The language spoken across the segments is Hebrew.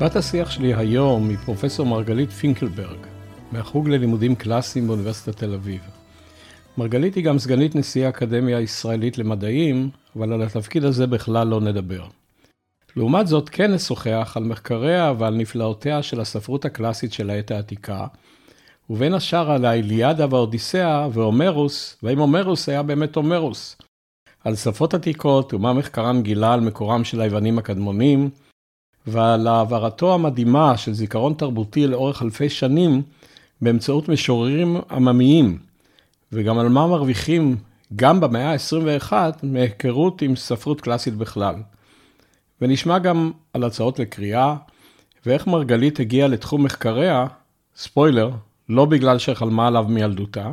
בת השיח שלי היום היא פרופסור מרגלית פינקלברג, מהחוג ללימודים קלאסיים באוניברסיטת תל אביב. מרגלית היא גם סגנית נשיא האקדמיה הישראלית למדעים, אבל על התפקיד הזה בכלל לא נדבר. לעומת זאת, כן נשוחח על מחקריה ועל נפלאותיה של הספרות הקלאסית של העת העתיקה, ובין השאר על האיליאדה והאודיסאה והומרוס, והאם הומרוס היה באמת הומרוס. על שפות עתיקות ומה מחקרן גילה על מקורם של היוונים הקדמונים, ועל העברתו המדהימה של זיכרון תרבותי לאורך אלפי שנים באמצעות משוררים עממיים, וגם על מה מרוויחים גם במאה ה-21 מהיכרות עם ספרות קלאסית בכלל. ונשמע גם על הצעות לקריאה, ואיך מרגלית הגיעה לתחום מחקריה, ספוילר, לא בגלל שחלמה עליו מילדותה,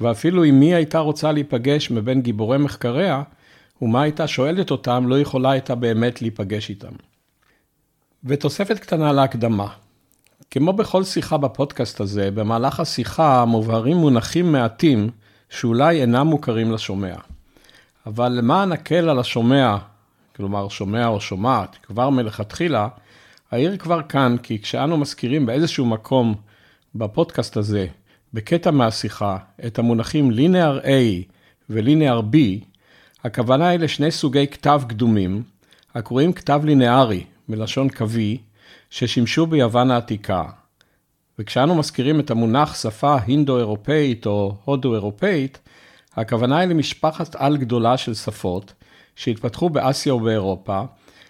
ואפילו אם מי הייתה רוצה להיפגש מבין גיבורי מחקריה, ומה הייתה שואלת אותם, לא יכולה הייתה באמת להיפגש איתם. ותוספת קטנה להקדמה. כמו בכל שיחה בפודקאסט הזה, במהלך השיחה מובהרים מונחים מעטים שאולי אינם מוכרים לשומע. אבל למען הקל על השומע, כלומר שומע או שומעת, כבר מלכתחילה, אעיר כבר כאן כי כשאנו מזכירים באיזשהו מקום בפודקאסט הזה, בקטע מהשיחה, את המונחים ליניאר A וליניאר B, הכוונה היא לשני סוגי כתב קדומים, הקרואים כתב לינארי, מלשון קווי, ששימשו ביוון העתיקה. וכשאנו מזכירים את המונח שפה הינדו-אירופאית או הודו-אירופאית, הכוונה היא למשפחת על גדולה של שפות שהתפתחו באסיה ובאירופה,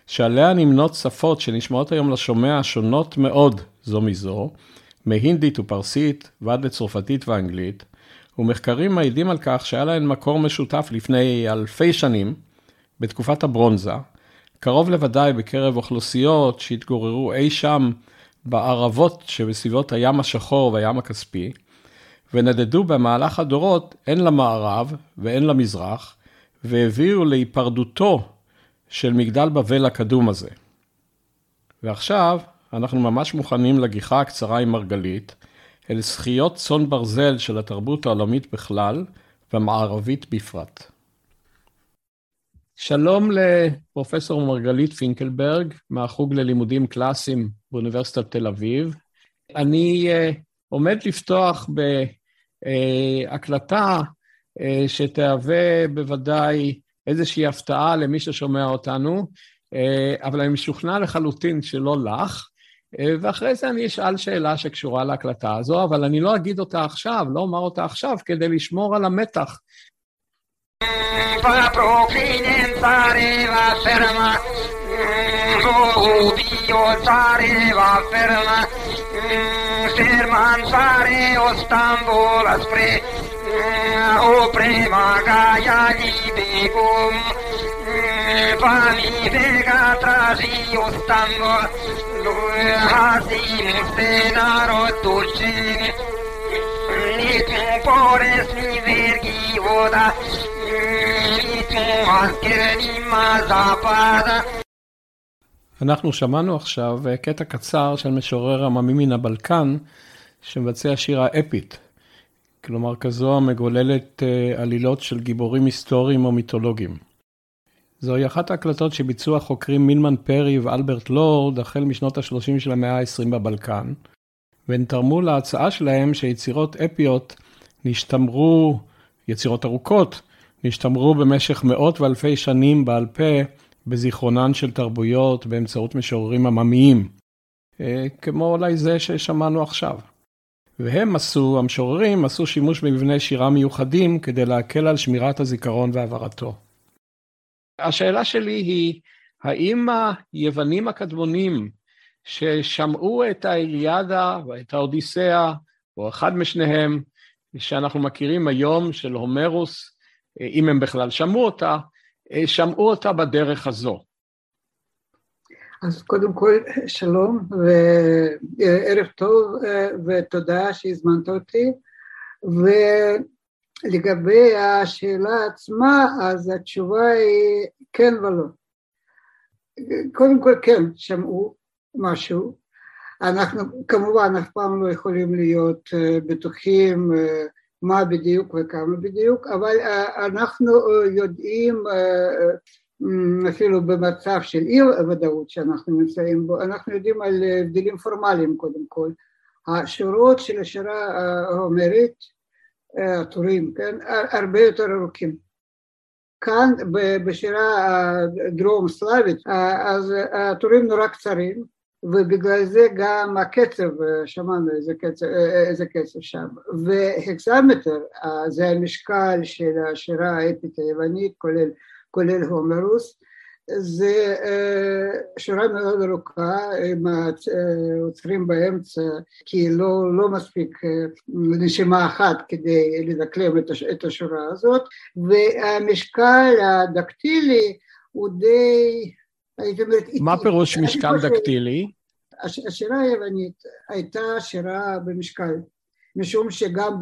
שעליה נמנות שפות שנשמעות היום לשומע שונות מאוד זו מזו, מהינדית ופרסית ועד לצרפתית ואנגלית, ומחקרים מעידים על כך שהיה להן מקור משותף לפני אלפי שנים, בתקופת הברונזה, קרוב לוודאי בקרב אוכלוסיות שהתגוררו אי שם בערבות שבסביבות הים השחור והים הכספי, ונדדו במהלך הדורות הן למערב והן למזרח, והביאו להיפרדותו של מגדל בבל הקדום הזה. ועכשיו אנחנו ממש מוכנים לגיחה הקצרה עם מרגלית, אל זכיות צאן ברזל של התרבות העולמית בכלל, והמערבית בפרט. שלום לפרופסור מרגלית פינקלברג, מהחוג ללימודים קלאסיים באוניברסיטת תל אביב. אני uh, עומד לפתוח בהקלטה uh, uh, שתהווה בוודאי איזושהי הפתעה למי ששומע אותנו, uh, אבל אני משוכנע לחלוטין שלא לך. ואחרי זה אני אשאל שאלה שקשורה להקלטה הזו, אבל אני לא אגיד אותה עכשיו, לא אומר אותה עכשיו, כדי לשמור על המתח Vaproprinintareeva ferma, Vohubiotareeva mm, ferma, mm, Fermantareo Stambola spre, mm, Opremagaia libegum, Vami vega tragio stambo, Hasimus senaro dulce, Nit pores mi vergi voda, אנחנו שמענו עכשיו קטע קצר של משורר עממי מן הבלקן, שמבצע שירה אפית, כלומר כזו המגוללת אה, עלילות של גיבורים היסטוריים או מיתולוגיים. זוהי אחת ההקלטות שביצעו החוקרים מילמן פרי ואלברט לורד החל משנות ה-30 של המאה ה-20 בבלקן, והן תרמו להצעה שלהם שיצירות אפיות נשתמרו, יצירות ארוכות, נשתמרו במשך מאות ואלפי שנים בעל פה בזיכרונן של תרבויות באמצעות משוררים עממיים, אה, כמו אולי זה ששמענו עכשיו. והם עשו, המשוררים עשו שימוש במבני שירה מיוחדים כדי להקל על שמירת הזיכרון והעברתו. השאלה שלי היא, האם היוונים הקדמונים ששמעו את האיליאדה ואת האודיסאה, או אחד משניהם, שאנחנו מכירים היום של הומרוס, אם הם בכלל שמעו אותה, שמעו אותה בדרך הזו. אז קודם כל שלום וערב טוב ותודה שהזמנת אותי ולגבי השאלה עצמה אז התשובה היא כן ולא. קודם כל כן שמעו משהו, אנחנו כמובן אף פעם לא יכולים להיות בטוחים מה בדיוק וכמה בדיוק, אבל אנחנו יודעים אפילו במצב של אי ודאות שאנחנו נמצאים בו, אנחנו יודעים על הבדלים פורמליים קודם כל. השורות של השירה ההומרית, הטורים, כן, הרבה יותר ארוכים. כאן בשירה הדרום סלאבית, אז הטורים נורא קצרים, ובגלל זה גם הקצב, שמענו איזה קצב, איזה קצב שם, והקסמטר זה המשקל של השירה האפית היוונית כולל, כולל הומרוס, זה שירה מאוד ארוכה עם עוצרים באמצע כי לא, לא מספיק נשימה אחת כדי לדקלם את השורה הזאת. והמשקל הדקטילי הוא די אומרת... מה פירוש משקל דקטילי? השירה היוונית הייתה שירה במשקל, משום שגם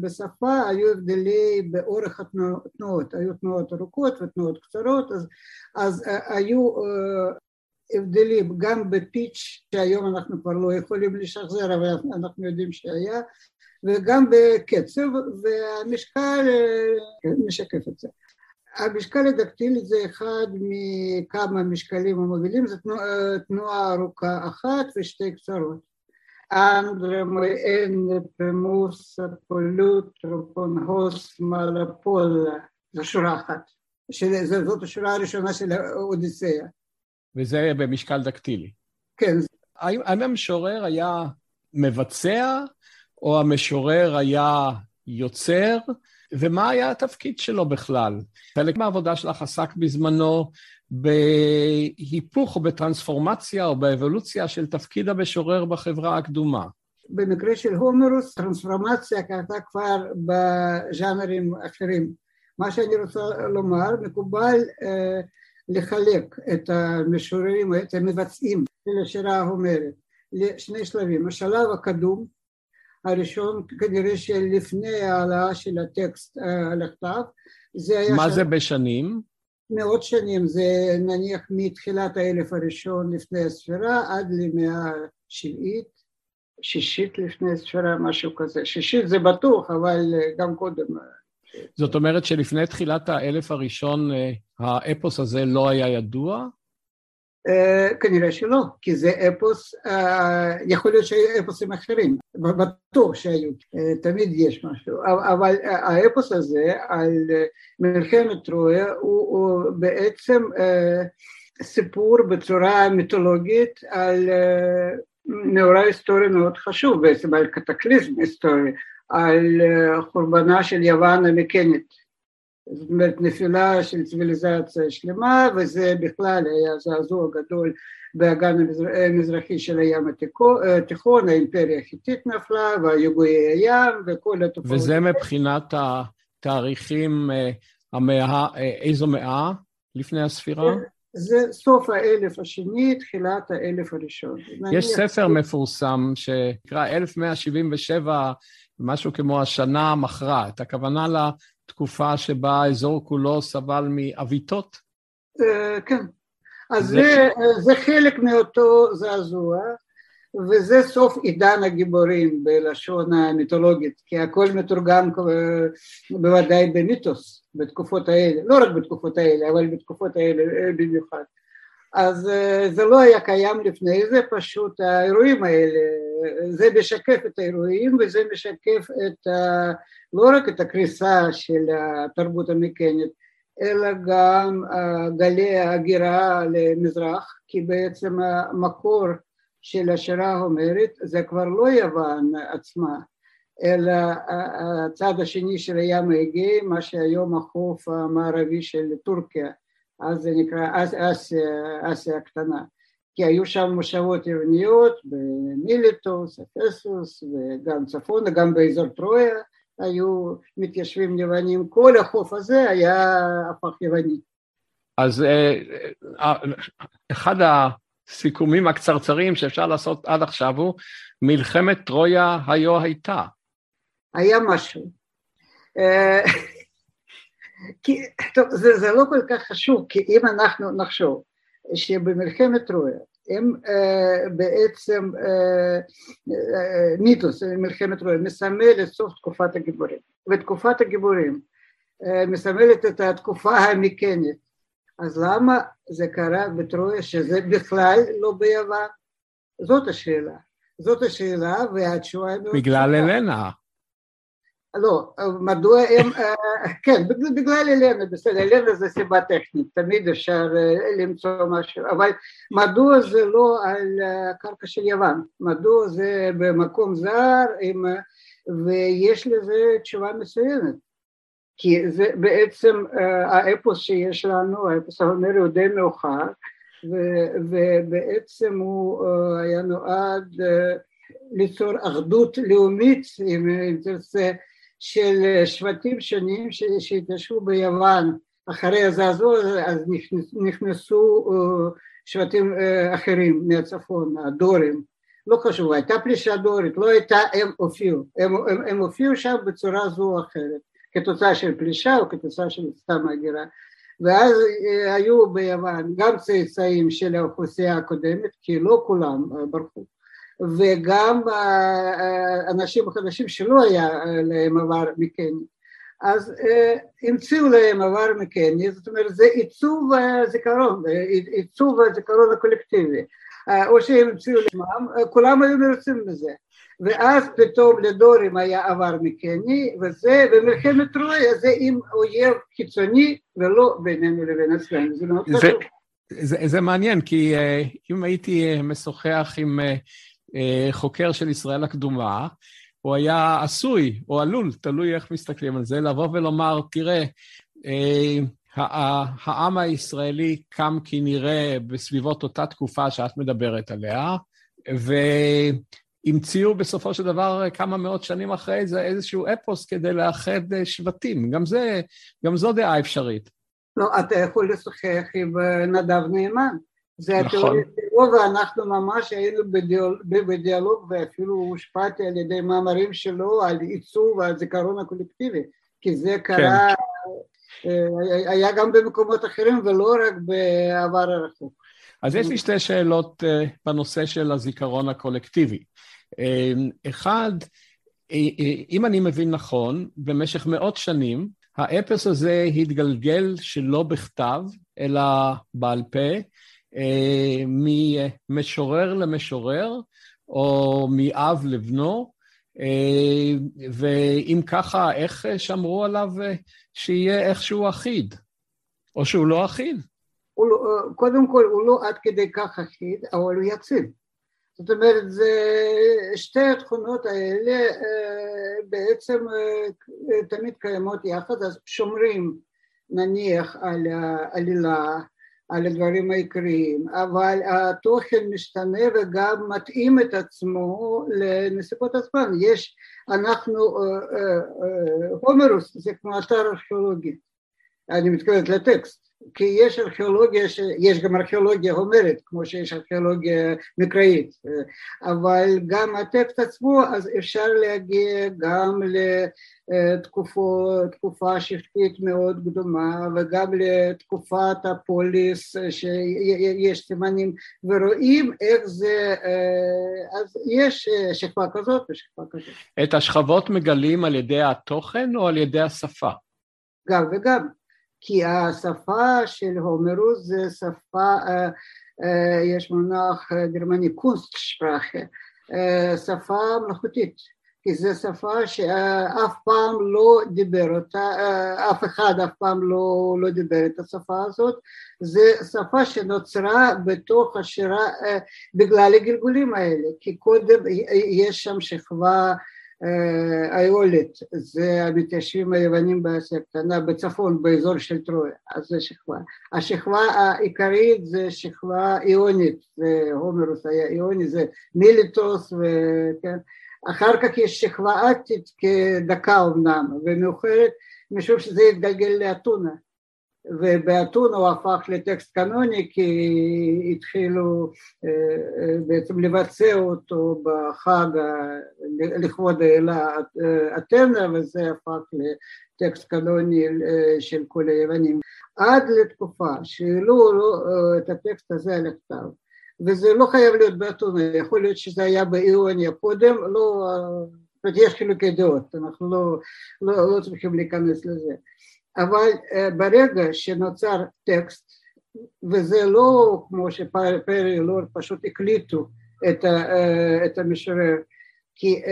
בשפה היו הבדלי באורך התנועות, היו תנועות ארוכות ותנועות קצרות, אז, אז היו הבדלים גם בפיץ' שהיום אנחנו כבר לא יכולים לשחזר אבל אנחנו יודעים שהיה וגם בקצב והמשקל משקף את זה המשקל הדקטילי זה אחד מכמה משקלים המובילים, זו תנועה, תנועה ארוכה אחת ושתי קצרות. אנדרמואן פמוס פולוט רופונהוס מלפולה, זו שורה אחת. זאת השורה הראשונה של האודיסאה. וזה במשקל דקטילי. כן. האם המשורר היה מבצע, או המשורר היה יוצר, ומה היה התפקיד שלו בכלל? חלק מהעבודה שלך עסק בזמנו בהיפוך או בטרנספורמציה או באבולוציה של תפקיד המשורר בחברה הקדומה. במקרה של הומרוס, טרנספורמציה קרתה כבר בז'אנרים אחרים. מה שאני רוצה לומר, מקובל אה, לחלק את המשוררים, את המבצעים של השירה ההומרת לשני שלבים. השלב הקדום, הראשון כנראה שלפני העלאה של הטקסט אה, על הכתב, זה היה... מה זה בשנים? מאות שנים, זה נניח מתחילת האלף הראשון לפני הספירה עד למאה השבעית, שישית לפני הספירה, משהו כזה. שישית זה בטוח, אבל גם קודם. זאת אומרת שלפני תחילת האלף הראשון אה, האפוס הזה לא היה ידוע? Uh, כנראה שלא, כי זה אפוס, uh, יכול להיות שהיו אפוסים אחרים, בטוח שהיו, uh, תמיד יש משהו, אבל האפוס הזה על מלחמת טרויה הוא, בעצם סיפור בצורה מיתולוגית על מאורע היסטורי מאוד חשוב, בעצם על קטקליזם היסטורי, על חורבנה של יוון המקנית זאת אומרת נפילה של ציוויליזציה שלמה וזה בכלל היה זעזוע גדול באגן המזרחי של הים התיכון, האימפריה החיטית נפלה והיגועי הים וכל התופעות. וזה מבחינת התאריכים, אה, המאה, אה, איזו מאה לפני הספירה? זה סוף האלף השני, תחילת האלף הראשון. יש ספר מפורסם שנקרא 1177, משהו כמו השנה המכרעת. הכוונה תקופה שבה האזור כולו סבל מעוויתות? אה, כן. אז זה, זה חלק מאותו זעזוע, וזה סוף עידן הגיבורים בלשון המיתולוגית, כי הכל מתורגם בוודאי במיתוס בתקופות האלה, לא רק בתקופות האלה, אבל בתקופות האלה אה, במיוחד. אז אה, זה לא היה קיים לפני זה, פשוט האירועים האלה, זה משקף את האירועים וזה משקף את לא רק את הקריסה של התרבות המקנית, אלא גם גלי ההגירה למזרח, כי בעצם המקור של השירה ההומרית זה כבר לא יוון עצמה, אלא הצד השני של הים האגאי, מה שהיום החוף המערבי של טורקיה אז זה נקרא אסיה, אסיה הקטנה, כי היו שם מושבות עירוניות במיליטוס, אפסוס וגם צפונה, גם באזור טרויה היו מתיישבים יוונים, כל החוף הזה היה הפך יווני. אז אה, אה, אחד הסיכומים הקצרצרים שאפשר לעשות עד עכשיו הוא מלחמת טרויה היו הייתה. היה משהו. אה, כי, טוב, זה, זה לא כל כך חשוב, כי אם אנחנו נחשוב שבמלחמת טרויה הם uh, בעצם uh, uh, מיתוס, מלחמת טרויה, מסמל את סוף תקופת הגיבורים, ותקופת הגיבורים uh, מסמלת את התקופה המקנית, אז למה זה קרה בטרויה שזה בכלל לא ביוון? זאת השאלה. זאת השאלה והתשובה היא... בגלל אלנה. לא, מדוע הם, כן, בגלל אלנה, בסדר, אלנה זה סיבה טכנית, תמיד אפשר למצוא משהו, אבל מדוע זה לא על קרקע של יוון, מדוע זה במקום זר, עם, ויש לזה תשובה מסוימת, כי זה בעצם האפוס שיש לנו, האפוס ההומרי הוא די מאוחר, ובעצם הוא היה נועד ליצור אחדות לאומית, אם תרצה, של שבטים שונים שהתיישבו ביוון. אחרי הזעזוע אז נכנסו שבטים אחרים מהצפון, הדורים, לא חשוב, הייתה פלישה דורית, לא הייתה, הם הופיעו, הם, הם, הם הופיעו שם בצורה זו או אחרת, כתוצאה של פלישה או כתוצאה של סתם הגירה, ואז היו ביוון גם צאצאים של האוכלוסייה הקודמת, כי לא כולם ברחו, וגם אנשים חדשים שלא היה להם עבר מקני. אז המציאו להם עבר מקני, זאת אומרת זה עיצוב הזיכרון, עיצוב הזיכרון הקולקטיבי, או שהם המציאו לעצמם, כולם היו מרוצים בזה. ואז פתאום לדורים היה עבר מקני, וזה במלחמת טרויה זה עם אויב חיצוני ולא בינינו לבין עצמנו, זה מאוד חשוב. זה, זה מעניין, כי אם הייתי משוחח עם אה, חוקר של ישראל הקדומה, הוא היה עשוי, או עלול, תלוי איך מסתכלים על זה, לבוא ולומר, תראה, אה, העם הישראלי קם כנראה בסביבות אותה תקופה שאת מדברת עליה, והמציאו בסופו של דבר כמה מאות שנים אחרי זה איזשהו אפוס כדי לאחד אה, שבטים. גם זה, גם זו דעה אפשרית. לא, אתה יכול לשוחח עם נדב נאמן. זה נכון. התיאוריה שלו ואנחנו ממש היינו בדיאלוג, בדיאלוג ואפילו הושפעתי על ידי מאמרים שלו על עיצוב הזיכרון הקולקטיבי כי זה קרה, כן. היה גם במקומות אחרים ולא רק בעבר הרחוק. אז יש לי שתי שאלות אה, בנושא של הזיכרון הקולקטיבי. אה, אחד, אם אני מבין נכון, במשך מאות שנים האפס הזה התגלגל שלא בכתב, אלא בעל פה, ממשורר למשורר, או מאב לבנו, אה, ואם ככה, איך שמרו עליו אה, שיהיה איכשהו אחיד? או שהוא לא אחיד? לא, קודם כל, הוא לא עד כדי כך אחיד, אבל הוא יציב. זאת אומרת, זה, שתי התכונות האלה בעצם תמיד קיימות יחד, אז שומרים נניח על העלילה, על הדברים העיקריים, אבל התוכן משתנה וגם מתאים את עצמו לנסיבות עצמן. יש, אנחנו, הומרוס זה כמו אתר ארכיאולוגי, אני מתכוונת לטקסט, כי יש ארכיאולוגיה, יש גם ארכיאולוגיה הומרית, כמו שיש ארכיאולוגיה מקראית, אבל גם הטקסט עצמו, אז אפשר להגיע גם לתקופה שבטית מאוד קדומה, וגם לתקופת הפוליס, שיש סימנים, ורואים איך זה, אז יש שכבה כזאת ושכבה כזאת. את השכבות מגלים על ידי התוכן או על ידי השפה? גם וגם. כי השפה של הומרוס זה שפה, יש מונח גרמני קונסטשפרחה, שפה מלאכותית, כי זו שפה שאף פעם לא דיבר אותה, אף אחד אף פעם לא, לא דיבר את השפה הזאת, זו שפה שנוצרה בתוך השירה בגלל הגלגולים האלה, כי קודם יש שם שכבה האיולית, זה המתיישבים היוונים באסיה הקטנה, בצפון, באזור של טרויה, אז זה שכבה. השכבה העיקרית זה שכבה איונית, הומרוס היה איוני, זה מיליטוס, וכן. אחר כך יש שכבה אטית כדקה אמנם, ומאוחרת משום שזה התגלגל לאתונה. ובאתון הוא הפך לטקסט קנוני כי התחילו בעצם לבצע אותו בחג לכבוד האלה אתנה וזה הפך לטקסט קנוני של כל היוונים. עד לתקופה שהעלו את הטקסט הזה על הכתב וזה לא חייב להיות באתונה, יכול להיות שזה היה באיוניה קודם, לא, יש חילוקי דעות, אנחנו לא, לא, לא צריכים להיכנס לזה אבל ברגע שנוצר טקסט וזה לא כמו שפרי לורד פשוט הקליטו את, את המשורר, כי,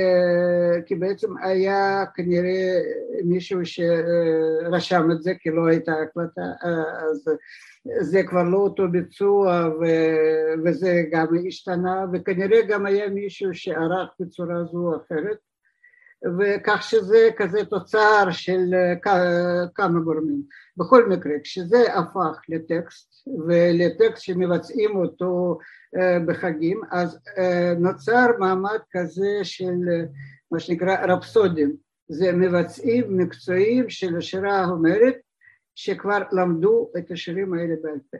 כי בעצם היה כנראה מישהו שרשם את זה כי לא הייתה הקלטה, אז זה כבר לא אותו ביצוע ו, וזה גם השתנה וכנראה גם היה מישהו שערך בצורה זו או אחרת וכך שזה כזה תוצר של כמה גורמים. בכל מקרה, כשזה הפך לטקסט ולטקסט שמבצעים אותו בחגים, אז נוצר מעמד כזה של מה שנקרא רפסודים, זה מבצעים מקצועיים של השירה ההומרית שכבר למדו את השירים האלה בעל פה.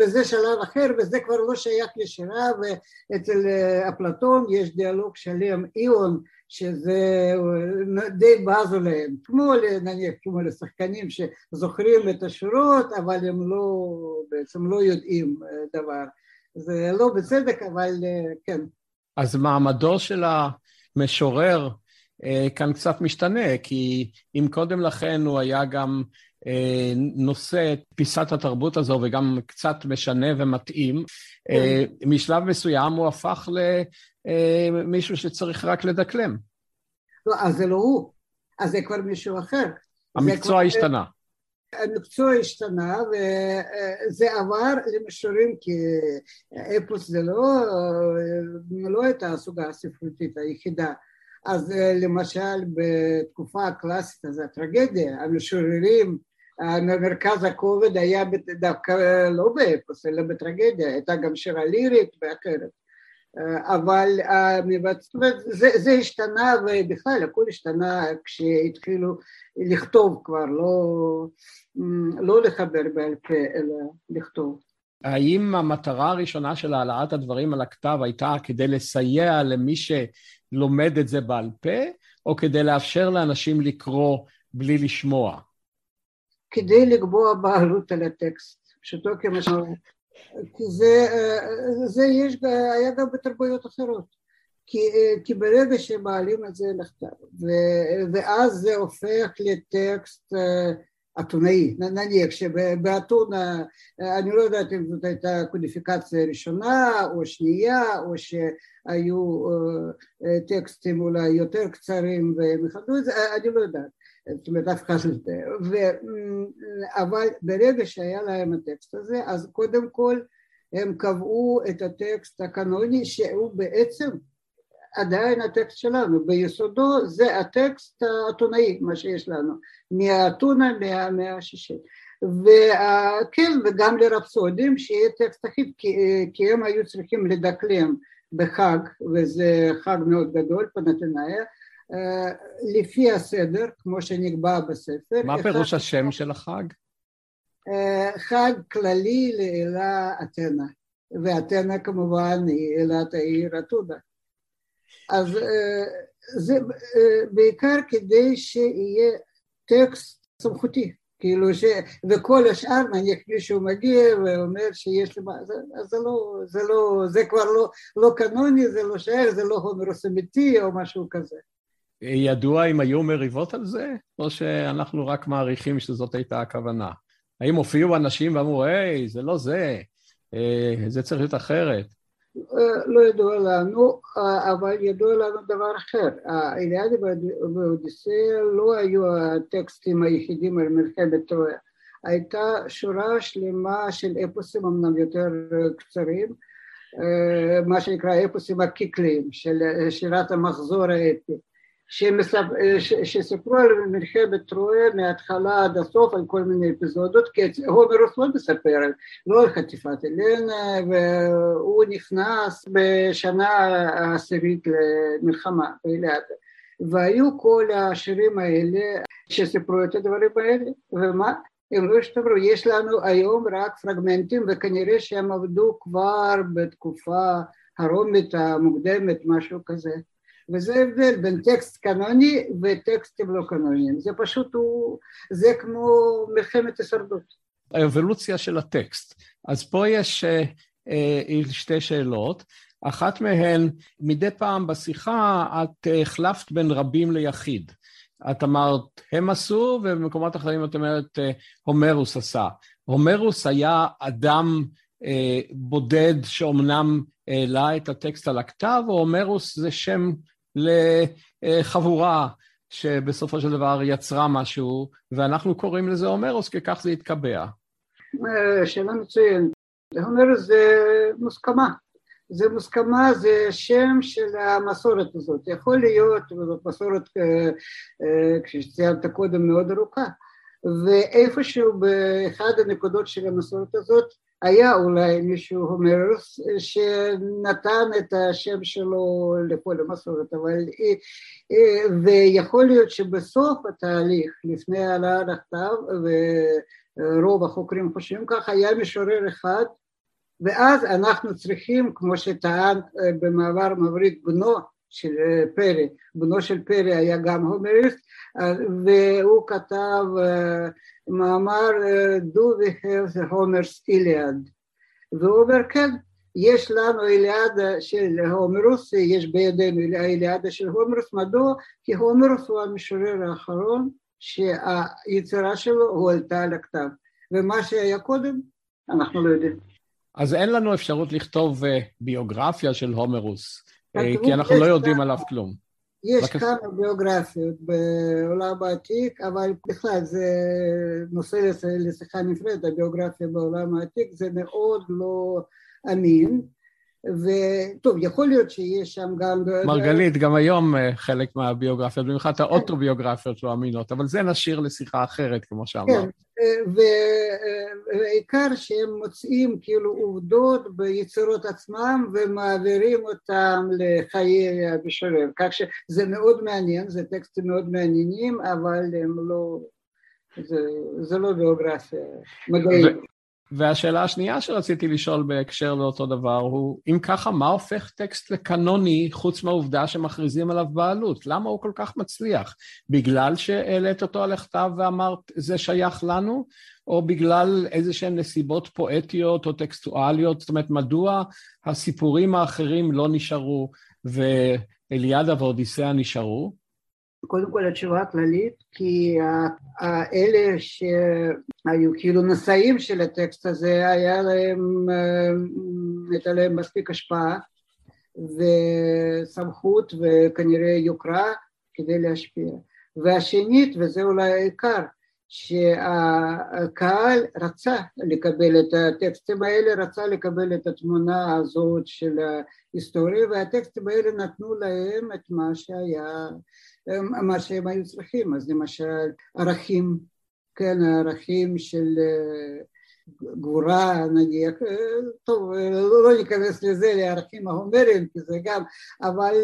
וזה שלב אחר וזה כבר לא שייך לשירה ואצל אפלטון יש דיאלוג שלם איון שזה די בזו להם, כמו נניח כמו לשחקנים שזוכרים את השורות אבל הם לא, בעצם לא יודעים דבר, זה לא בצדק אבל כן. אז מעמדו של המשורר כאן קצת משתנה, כי אם קודם לכן הוא היה גם נושא את פיסת התרבות הזו וגם קצת משנה ומתאים, כן. משלב מסוים הוא הפך למישהו שצריך רק לדקלם. לא, אז זה לא הוא, אז זה כבר מישהו אחר. המקצוע. השתנה. המקצוע השתנה וזה עבר למישורים כי אפוס זה לא, לא הייתה הסוגה הספרותית היחידה אז למשל בתקופה הקלאסית אז הטרגדיה, המשוררים מרכז הכובד היה דווקא לא באפוס אלא בטרגדיה, הייתה גם שירה לירית ואחרת אבל זה, זה השתנה ובכלל הכל השתנה כשהתחילו לכתוב כבר, לא, לא לחבר בעל פה אלא לכתוב. האם המטרה הראשונה של העלאת הדברים על הכתב הייתה כדי לסייע למי שלומד את זה בעל פה, או כדי לאפשר לאנשים לקרוא בלי לשמוע? כדי לקבוע בעלות על הטקסט, פשוטו כמשמעות. כי זה, זה יש, היה גם בתרבויות אחרות. כי, כי ברגע שמעלים את זה לכתב, ואז זה הופך לטקסט אתונאי, נניח שבאתונה, אני לא יודעת אם זאת הייתה קודיפיקציה ראשונה או שנייה, או שהיו טקסטים אולי יותר קצרים והם יכבדו את זה, אני לא יודעת. זאת אומרת אף אחד לא יודע, אבל ברגע שהיה להם הטקסט הזה אז קודם כל הם קבעו את הטקסט הקנוני שהוא בעצם עדיין הטקסט שלנו, ביסודו זה הטקסט האתונאי מה שיש לנו, מהאתונה מהמאה השישית וכן וגם לרפסודים שיהיה טקסט אחיד כי הם היו צריכים לדקלם בחג וזה חג מאוד גדול פנתנאיה לפי הסדר, כמו שנקבע בספר. מה פירוש השם של החג? חג כללי לאלה אתנה, ואתנה כמובן היא אלת העיר עתודה. אז זה בעיקר כדי שיהיה טקסט סמכותי, כאילו ש... וכל השאר נניח מישהו מגיע ואומר שיש לי... אז זה לא, זה לא, זה כבר לא, לא קנוני, זה לא שייך, זה לא הומרוס אמיתי או משהו כזה. ידוע אם היו מריבות על זה, או שאנחנו רק מעריכים שזאת הייתה הכוונה? האם הופיעו אנשים ואמרו, היי, זה לא זה, אה, זה צריך להיות אחרת? לא ידוע לנו, אבל ידוע לנו דבר אחר. האליאדה ואודיסאה לא היו הטקסטים היחידים על מלחמת טרויה. הייתה שורה שלמה של אפוסים אמנם יותר קצרים, אה, מה שנקרא אפוסים הקיקליים, של שירת המחזור האפי. שסיפרו על מלחמת טרויה מההתחלה עד הסוף על כל מיני אפיזודות, כי הומרוס לא מספר, לא על חטיפת אלנה, והוא נכנס בשנה העשירית למלחמה באילת. והיו כל השירים האלה שסיפרו את הדברים האלה, ומה? הם לא השתמרו, יש לנו היום רק פרגמנטים וכנראה שהם עבדו כבר בתקופה הרומית המוקדמת, משהו כזה. וזה הבדל בין טקסט קנוני וטקסטים לא קנוניים, זה פשוט הוא, זה כמו מלחמת הישרדות. האבולוציה של הטקסט. אז פה יש אה, אה, שתי שאלות. אחת מהן, מדי פעם בשיחה את החלפת בין רבים ליחיד. את אמרת הם עשו, ובמקומות אחרים את אומרת הומרוס עשה. הומרוס היה אדם אה, בודד שאומנם העלה את הטקסט על הכתב, או הומרוס זה שם לחבורה שבסופו של דבר יצרה משהו, ואנחנו קוראים לזה הומרוס כי כך זה התקבע. שאלה מצוינת. הומרוס זה מוסכמה. זה מוסכמה, זה שם של המסורת הזאת. יכול להיות, וזאת מסורת, כפי שציינת קודם, מאוד ארוכה. ואיפשהו באחד הנקודות של המסורת הזאת היה אולי מישהו הומרוס שנתן את השם שלו לכל המסורת, אבל ויכול להיות שבסוף התהליך, לפני העלאה לכתב, ורוב החוקרים חושבים כך, היה משורר אחד, ואז אנחנו צריכים, כמו שטען במעבר מבריק בנו של פרי, בנו של פרי היה גם הומריסט, והוא כתב מאמר Do we have the Homer's Iliad, והוא אומר כן, יש לנו איליאדה של הומרוס, יש בידינו איליאדה של הומרוס, מדוע? כי הומרוס הוא המשורר האחרון שהיצירה שלו הועלתה על הכתב, ומה שהיה קודם אנחנו לא יודעים. אז אין לנו אפשרות לכתוב ביוגרפיה של הומרוס, כי אנחנו לא יודעים עליו כלום. יש כמה ביוגרפיות בעולם העתיק, אבל בכלל זה נושא לשיחה נפרדת, הביוגרפיה בעולם העתיק זה מאוד לא אמין, וטוב, יכול להיות שיש שם גם... מרגלית, גם היום חלק מהביוגרפיות, במיוחד האוטוביוגרפיות לא אמינות, אבל זה נשאיר לשיחה אחרת, כמו שאמרת. כן, ועיקר שהם מוצאים כאילו עובדות ביצירות עצמם ומעבירים אותם לחיי המשורר, כך שזה מאוד מעניין, זה טקסטים מאוד מעניינים, אבל הם לא, זה, זה לא ביוגרפיה מדעית. והשאלה השנייה שרציתי לשאול בהקשר לאותו דבר הוא, אם ככה, מה הופך טקסט לקנוני חוץ מהעובדה שמכריזים עליו בעלות? למה הוא כל כך מצליח? בגלל שהעלית אותו על הכתב ואמרת, זה שייך לנו? או בגלל איזה שהן נסיבות פואטיות או טקסטואליות? זאת אומרת, מדוע הסיפורים האחרים לא נשארו ואליאדה ואודיסאה נשארו? קודם כל התשובה הכללית, כי האלה שהיו כאילו נשאים של הטקסט הזה, היה להם, הייתה להם מספיק השפעה וסמכות וכנראה יוקרה כדי להשפיע. והשנית, וזה אולי העיקר, שהקהל רצה לקבל את הטקסטים האלה, רצה לקבל את התמונה הזאת של ההיסטוריה, והטקסטים האלה נתנו להם את מה שהיה מה שהם היו צריכים, אז למשל ערכים, כן, ערכים של גבורה נניח, טוב, לא ניכנס לזה, לערכים ההומריים, כי זה גם, אבל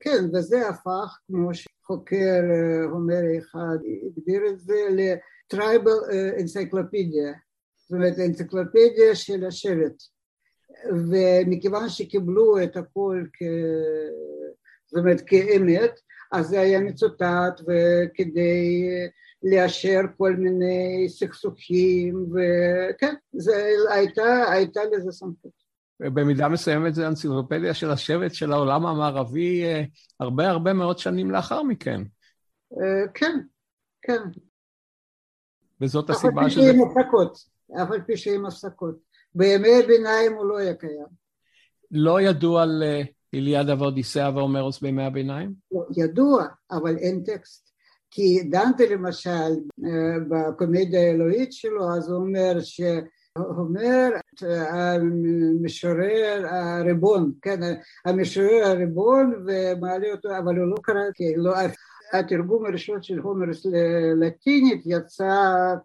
כן, וזה הפך, כמו שחוקר הומרי אחד הגדיר את זה, לטרייבל אנציקלופדיה, זאת אומרת אנציקלופדיה של השבט, ומכיוון שקיבלו את הכל כ... זאת אומרת כאמת, אז זה היה מצוטט וכדי לאשר כל מיני סכסוכים וכן, זה הייתה, הייתה לזה סמכות. במידה מסוימת זה אנציקלופדיה של השבט של העולם המערבי הרבה הרבה מאוד שנים לאחר מכן. כן, כן. וזאת הסיבה שזה... אף על פי שעם הפסקות, אף על פי שעם הפסקות. בימי הביניים הוא לא היה קיים. לא ידוע על איליאדה ואודיסאה והומרוס בימי הביניים? לא, ידוע, אבל אין טקסט. כי דנטה למשל, בקומדיה האלוהית שלו, אז הוא אומר שאומר המשורר הריבון, כן, המשורר הריבון ומעלה אותו, אבל הוא לא קרא, כי לא, התרגום הראשון של הומרוס ללטינית יצא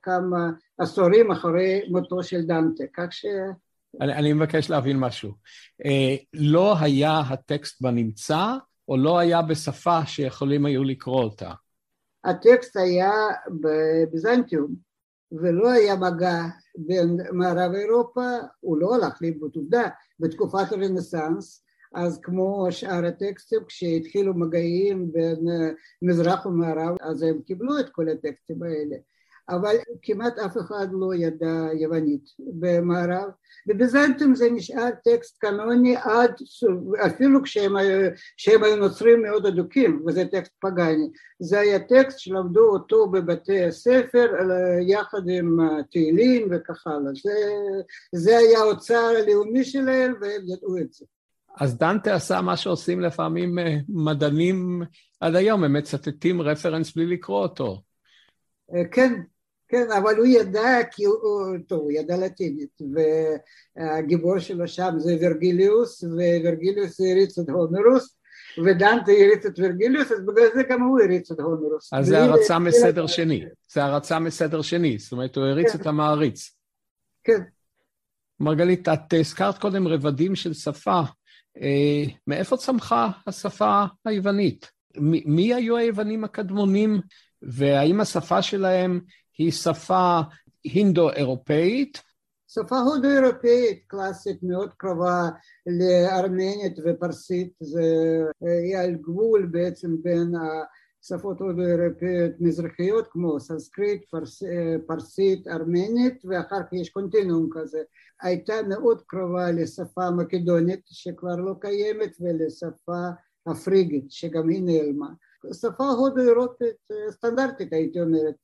כמה עשורים אחרי מותו של דנטה, כך ש... אני, אני מבקש להבין משהו. אה, לא היה הטקסט בנמצא, או לא היה בשפה שיכולים היו לקרוא אותה? הטקסט היה בביזנטיום, ולא היה מגע בין מערב אירופה, הוא לא הלך לאיבוד עובדה, בתקופת הרנסאנס, אז כמו שאר הטקסטים, כשהתחילו מגעים בין מזרח ומערב, אז הם קיבלו את כל הטקסטים האלה. אבל כמעט אף אחד לא ידע יוונית במערב בביזנטים זה נשאר טקסט קנוני עד אפילו כשהם, כשהם היו נוצרים מאוד אדוקים וזה טקסט פגאני. זה היה טקסט שלמדו אותו בבתי הספר יחד עם תהילים וכך הלאה. זה, זה היה האוצר הלאומי שלהם והם ידעו את זה. אז דנטה עשה מה שעושים לפעמים מדענים עד היום, הם מצטטים רפרנס בלי לקרוא אותו. כן, כן, אבל הוא ידע, כי הוא, טוב, הוא ידע לטינית, והגיבור שלו שם זה ורגליוס, וורגליוס הריץ את הומרוס, ודנטה הריץ את ורגליוס, אז בגלל זה גם הוא הריץ את הומרוס. אז זה הרצה מסדר שני, זה הרצה מסדר שני, זאת אומרת, הוא הריץ כן. את המעריץ. כן. מרגלית, את הזכרת קודם רבדים של שפה, אה, מאיפה צמחה השפה היוונית? מי היו היוונים הקדמונים, והאם השפה שלהם היא שפה הינדו-אירופאית? שפה הודו-אירופאית קלאסית מאוד קרובה לארמנית ופרסית, זה היא על גבול בעצם בין השפות הודו-אירופאיות מזרחיות כמו סנסקריט, פרס, פרסית, ארמנית ואחר כך יש קונטינום כזה. הייתה מאוד קרובה לשפה מקדונית שכבר לא קיימת ולשפה הפריגית שגם היא נעלמה. שפה הודו-אירופית סטנדרטית הייתי אומרת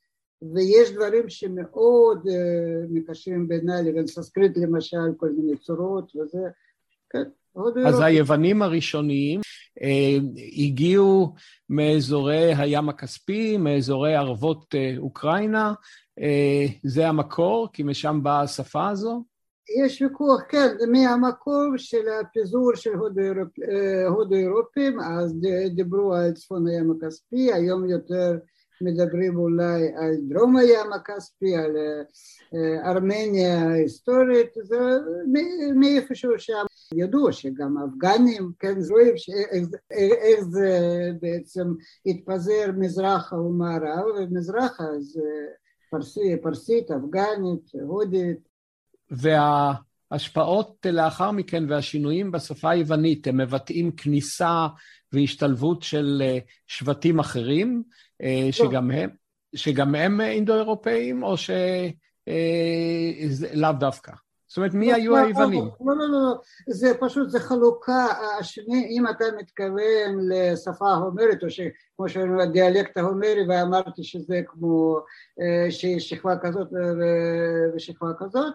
ויש דברים שמאוד מקשרים בינה לבין סנסקריט למשל, כל מיני צורות וזה, כן. אז היוונים הראשוניים אה, הגיעו מאזורי הים הכספי, מאזורי ערבות אה, אוקראינה, אה, זה המקור, כי משם באה השפה הזו? יש ויכוח, כן, מהמקור של הפיזור של הודו אירופים, אז דיברו על צפון הים הכספי, היום יותר מדברים אולי על דרום הים הכספי, על ארמניה ההיסטורית, זה מאיפשהו שם. ידעו שגם אפגנים, כן, רואים איך זה בעצם התפזר מזרחה ומערב, ומזרחה זה פרסי, פרסית, אפגנית, הודית. וההשפעות לאחר מכן והשינויים בשפה היוונית הם מבטאים כניסה והשתלבות של שבטים אחרים, שגם הם, שגם הם אינדו-אירופאים, או שלאו דווקא? זאת אומרת, מי היו היוונים? לא, לא, לא, זה פשוט, זה חלוקה, השני, אם אתה מתכוון לשפה ההומרית, או כמו שאומרים, הדיאלקט ההומרי, ואמרתי שזה כמו שיש שכבה כזאת ושכבה כזאת,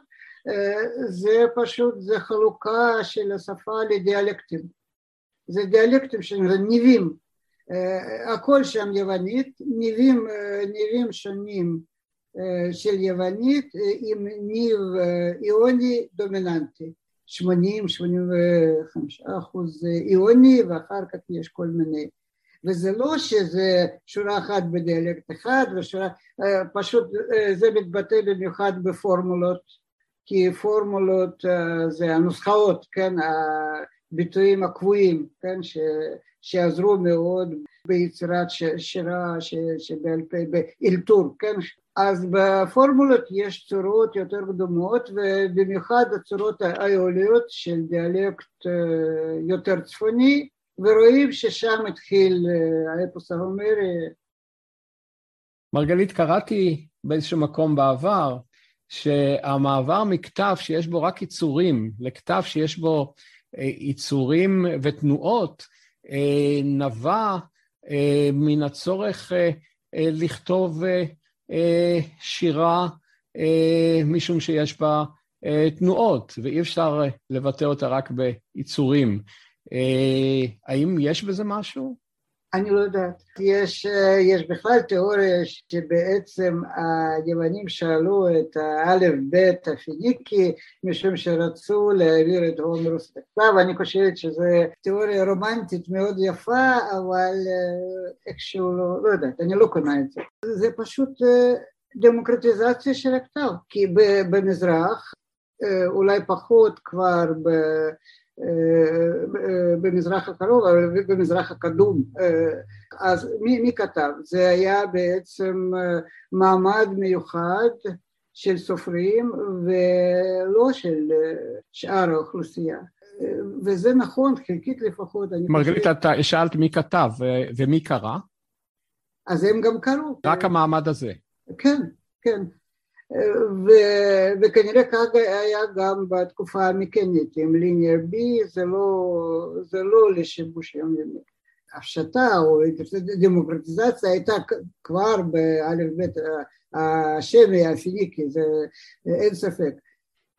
זה פשוט, זה חלוקה של השפה לדיאלקטים. זה דיאלקטים של ניבים, הכל שם יוונית, ניבים, ניבים שונים של יוונית עם ניב איוני דומיננטי, 80-85 אחוז איוני ואחר כך יש כל מיני. וזה לא שזה שורה אחת בדיאלקט אחד ושורה, פשוט זה מתבטא במיוחד בפורמולות כי פורמולות זה הנוסחאות, כן, הביטויים הקבועים, כן, ש, שעזרו מאוד ביצירת שירה שבעל פה, באלתור, כן, אז בפורמולות יש צורות יותר קדומות ובמיוחד הצורות האיוליות של דיאלקט יותר צפוני ורואים ששם התחיל האפוס ההומרי. מרגלית, קראתי באיזשהו מקום בעבר שהמעבר מכתב שיש בו רק יצורים לכתב שיש בו יצורים ותנועות נבע מן הצורך לכתוב שירה משום שיש בה תנועות ואי אפשר לבטא אותה רק ביצורים. האם יש בזה משהו? אני לא יודעת. יש, יש בכלל תיאוריה שבעצם היוונים שאלו את האלף בית הפיניקי משום שרצו להעביר את הומרוס לכתב, אני חושבת שזו תיאוריה רומנטית מאוד יפה, אבל איכשהו לא, לא יודעת, אני לא קונה את זה. זה פשוט דמוקרטיזציה של הכתב, כי במזרח, אולי פחות כבר ב... במזרח הקרוב, אבל במזרח הקדום. אז מי, מי כתב? זה היה בעצם מעמד מיוחד של סופרים ולא של שאר האוכלוסייה. וזה נכון, חלקית לפחות. מרגלית, חושב... אתה שאלת מי כתב ומי קרא? אז הם גם קראו. רק המעמד הזה. כן, כן. ו, וכנראה כך היה גם בתקופה המקנית, עם ליניאר בי זה לא, זה לא לשיבוש יומיומי. הפשטה או דמוקרטיזציה הייתה כבר באלף בית השמי הפיניקי, זה אין ספק.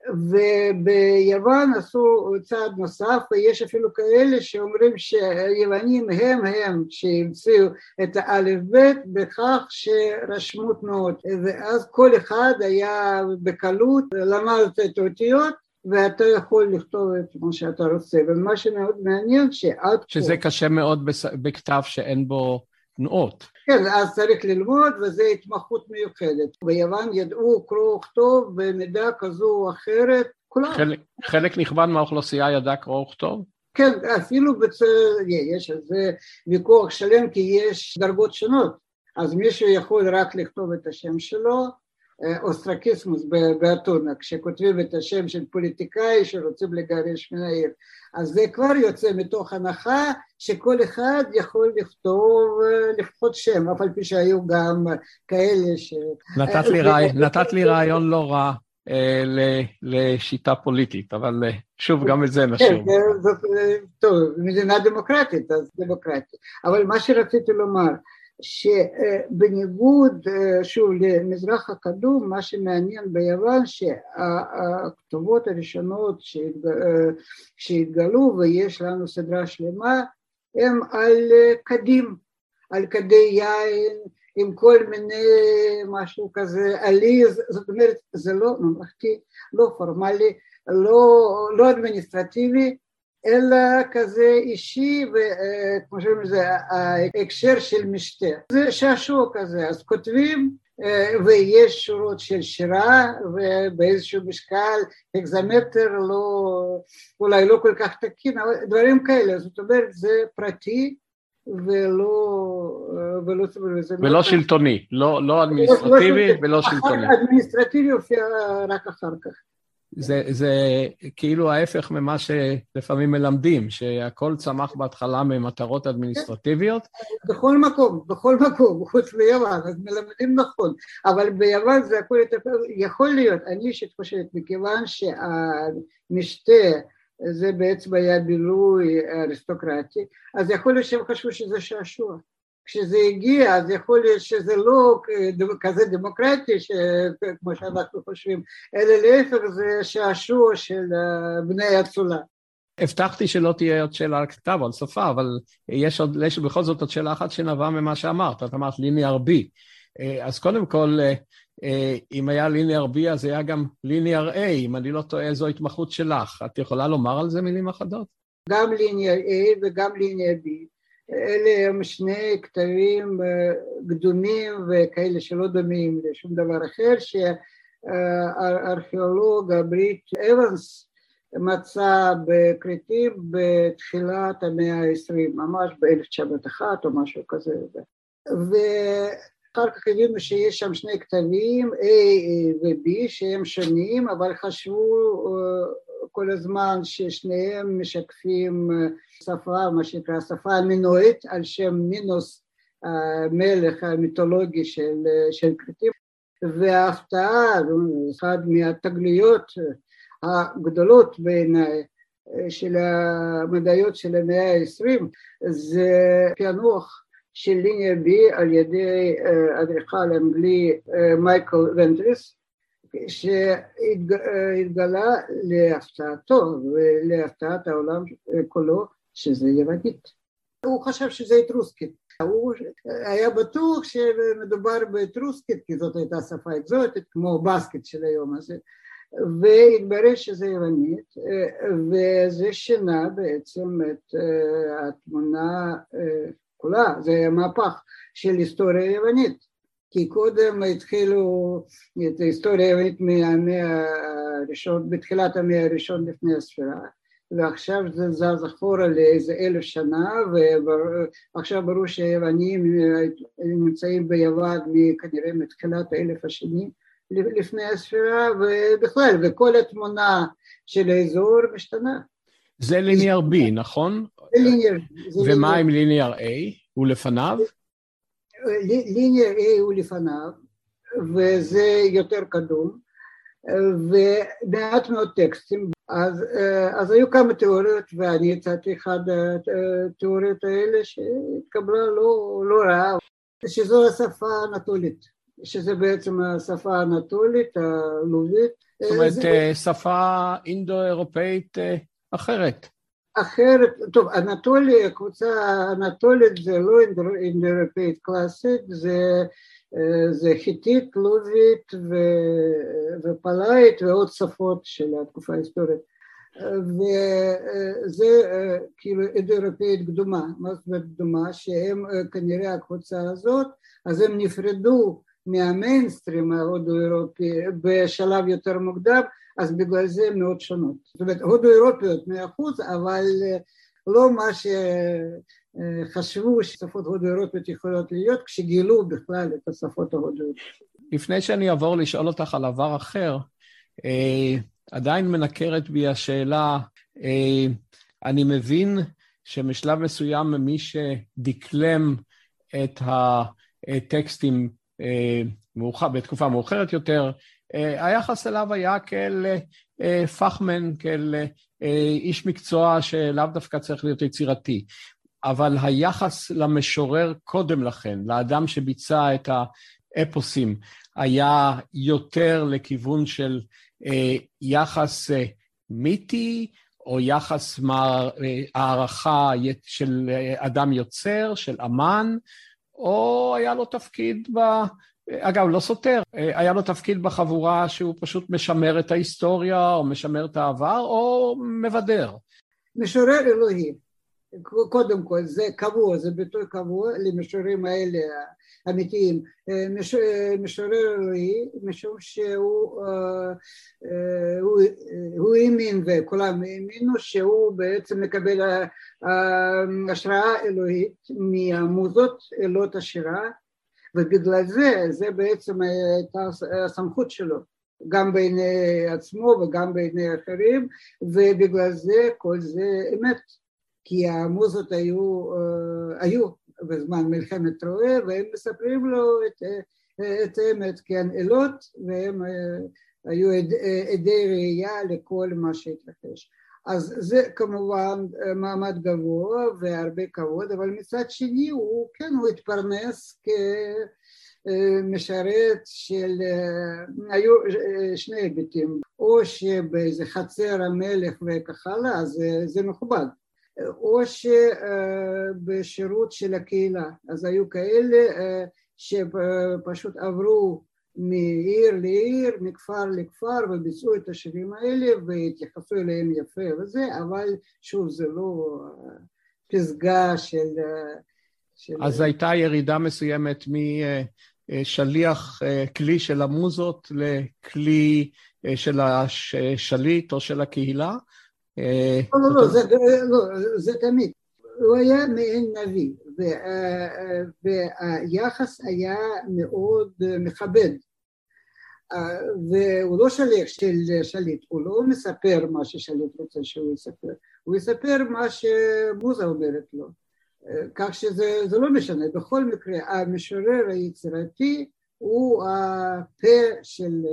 וביוון עשו צעד נוסף ויש אפילו כאלה שאומרים שהיוונים הם הם שהמציאו את האלף בית בכך שרשמו תנועות ואז כל אחד היה בקלות למד את האותיות ואתה יכול לכתוב את מה שאתה רוצה ומה שמאוד מעניין שעד שזה פה... קשה מאוד בכתב שאין בו תנועות. כן, אז צריך ללמוד וזו התמחות מיוחדת. ביוון ידעו קרוא וכתוב במידה כזו או אחרת, כולם. חלק, חלק נכבד מהאוכלוסייה ידע קרוא וכתוב? כן, אפילו בצ... יש על זה ויכוח שלם כי יש דרגות שונות, אז מישהו יכול רק לכתוב את השם שלו, אוסטרקיסמוס באתונה, כשכותבים את השם של פוליטיקאי שרוצים לגרש מן העיר. אז זה כבר יוצא מתוך הנחה שכל אחד יכול לכתוב לפחות שם, אף על פי שהיו גם כאלה ש... נתת לי, רעי... נתת לי רעיון לא רע. לשיטה פוליטית, אבל שוב, גם את זה נשאיר. כן, טוב, מדינה דמוקרטית, אז דמוקרטית. אבל מה שרציתי לומר, שבניגוד שוב למזרח הקדום מה שמעניין ביוון שהכתובות הראשונות שהתגלו ויש לנו סדרה שלמה הם על קדים, על כדי יין עם כל מיני משהו כזה עליז, זאת אומרת זה לא ממלכתי, לא פורמלי, לא, לא אדמיניסטרטיבי אלא כזה אישי וכמו שאומרים לזה ההקשר של משתה. זה שעשוע כזה, אז כותבים ויש שורות של שירה ובאיזשהו משקל אקזמטר לא, אולי לא כל כך תקין, אבל דברים כאלה, זאת אומרת זה פרטי ולא, ולא, ולא שלטוני, לא, לא אדמיניסטרטיבי ולא שלטוני. אדמיניסטרטיבי הופיע רק אחר כך. זה, זה כאילו ההפך ממה שלפעמים מלמדים, שהכל צמח בהתחלה ממטרות אדמיניסטרטיביות. בכל מקום, בכל מקום, חוץ ביוון, אז מלמדים נכון, אבל ביוון זה הכל יותר, יכול להיות, אני אישית חושבת, מכיוון שהמשתה זה בעצם היה בילוי אריסטוקרטי, אז יכול להיות שהם חשבו שזה שעשוע. כשזה הגיע אז יכול להיות שזה לא כזה דמוקרטי כמו שאנחנו חושבים, אלא להפך זה שעשוע של בני אצולה. הבטחתי שלא תהיה עוד שאלה על כתב או על שפה, אבל יש, עוד, יש בכל זאת עוד שאלה אחת שנבעה ממה שאמרת, את אמרת ליניאר בי. אז קודם כל, אם היה ליניאר בי אז היה גם ליניאר A, אם אני לא טועה זו התמחות שלך. את יכולה לומר על זה מילים אחדות? גם ליניאר A וגם ליניאר B. אלה הם שני כתבים קדומים וכאלה שלא דומים לשום דבר אחר שהארכיאולוג הבריט אבנס מצא בכרתים בתחילת המאה העשרים, ממש ב-1901 או משהו כזה. ואחר כך הבינו שיש שם שני כתבים, A ו-B, שהם שונים, אבל חשבו כל הזמן ששניהם משקפים שפה, מה שנקרא שפה המינואית, על שם מינוס המלך המיתולוגי של, של כרתים, וההפתעה, אחת מהתגליות הגדולות בעיניי של המדעיות של המאה העשרים זה פענוח של ליניה בי על ידי אדריכל אנגלי מייקל ונטריס שהתגלה להפתעתו ולהפתעת העולם כולו שזה יוונית. הוא חשב שזה אתרוסקית. הוא היה בטוח שמדובר באתרוסקית כי זאת הייתה שפה אקזוטית כמו בסקית של היום הזה והתברר שזה יוונית וזה שינה בעצם את התמונה כולה, זה היה מהפך של היסטוריה יוונית כי קודם התחילו את ההיסטוריה היוונית מהמאה הראשון, בתחילת המאה הראשון לפני הספירה ועכשיו זה זז אחורה לאיזה אלף שנה ועכשיו ברור שהיוונים נמצאים ביוון כנראה מתחילת האלף השני לפני הספירה ובכלל וכל התמונה של האזור משתנה. זה ליניאר B נכון? זה ליניאר. ומה עם ליניאר A? הוא לפניו? ליניאר A הוא לפניו וזה יותר קדום, ומעט מאוד טקסטים, אז, אז היו כמה תיאוריות ואני הצעתי אחד התיאוריות האלה שהתקבלה לא, לא רע, שזו השפה האנטולית, שזה בעצם השפה האנטולית, הלובית. זאת אומרת, זה... שפה אינדו-אירופאית אחרת. אחרת, טוב, אנטוליה, קבוצה אנטולית זה לא אינדו-אירופאית קלאסית, זה, זה חיטית, לובית ופלאית ועוד שפות של התקופה ההיסטורית. וזה כאילו אינדו-אירופאית קדומה, מה זאת אומרת קדומה? שהם כנראה הקבוצה הזאת, אז הם נפרדו מהמיינסטרים ההודו-אירופי בשלב יותר מוקדם, אז בגלל זה הן מאוד שונות. זאת אומרת, הודו-אירופיות מאה אחוז, אבל לא מה שחשבו ששפות הודו-אירופיות יכולות להיות, כשגילו בכלל את השפות ההודו-אירופיות. לפני שאני אעבור לשאול אותך על עבר אחר, עדיין מנקרת בי השאלה, אני מבין שמשלב מסוים מי שדקלם את הטקסטים מאוחר, בתקופה מאוחרת יותר, היחס אליו היה כאל פחמן, כאל איש מקצוע שלאו דווקא צריך להיות יצירתי. אבל היחס למשורר קודם לכן, לאדם שביצע את האפוסים, היה יותר לכיוון של יחס מיתי, או יחס הערכה של אדם יוצר, של אמן, או היה לו תפקיד. אגב, לא סותר, היה לו תפקיד בחבורה שהוא פשוט משמר את ההיסטוריה, או משמר את העבר, או מבדר. משורר אלוהי, קודם כל, זה קבוע, זה ביטוי קבוע למשוררים האלה אמיתיים. משורר אלוהי, משום שהוא הוא, הוא האמין, וכולם האמינו, שהוא בעצם מקבל השראה אלוהית מהמוזות אלות השירה, ובגלל זה, זה בעצם הייתה הסמכות שלו, גם בעיני עצמו וגם בעיני אחרים, ובגלל זה כל זה אמת, כי המוזות היו, היו בזמן מלחמת טרועה, והם מספרים לו את, את האמת, כן, אלות, והם היו עדי ראייה לכל מה שהתרחש. אז זה כמובן מעמד גבוה והרבה כבוד, אבל מצד שני הוא, כן, הוא התפרנס כמשרת של, היו שני היבטים, או שבאיזה חצר המלך וכך הלאה, אז זה מכובד, או שבשירות של הקהילה, אז היו כאלה שפשוט עברו מעיר לעיר, מכפר לכפר, וביצעו את השירים האלה והתייחסו אליהם יפה וזה, אבל שוב זה לא פסגה של... של... אז הייתה ירידה מסוימת משליח כלי של המוזות לכלי של השליט או של הקהילה? לא, לא, לא, זה, לא, זה תמיד. הוא היה מעין נביא, והיחס היה מאוד מכבד. והוא לא שליח של שליט, הוא לא מספר מה ששליט רוצה שהוא יספר, הוא יספר מה שמוזה אומרת לו, כך שזה לא משנה, בכל מקרה המשורר היצירתי הוא הפה של,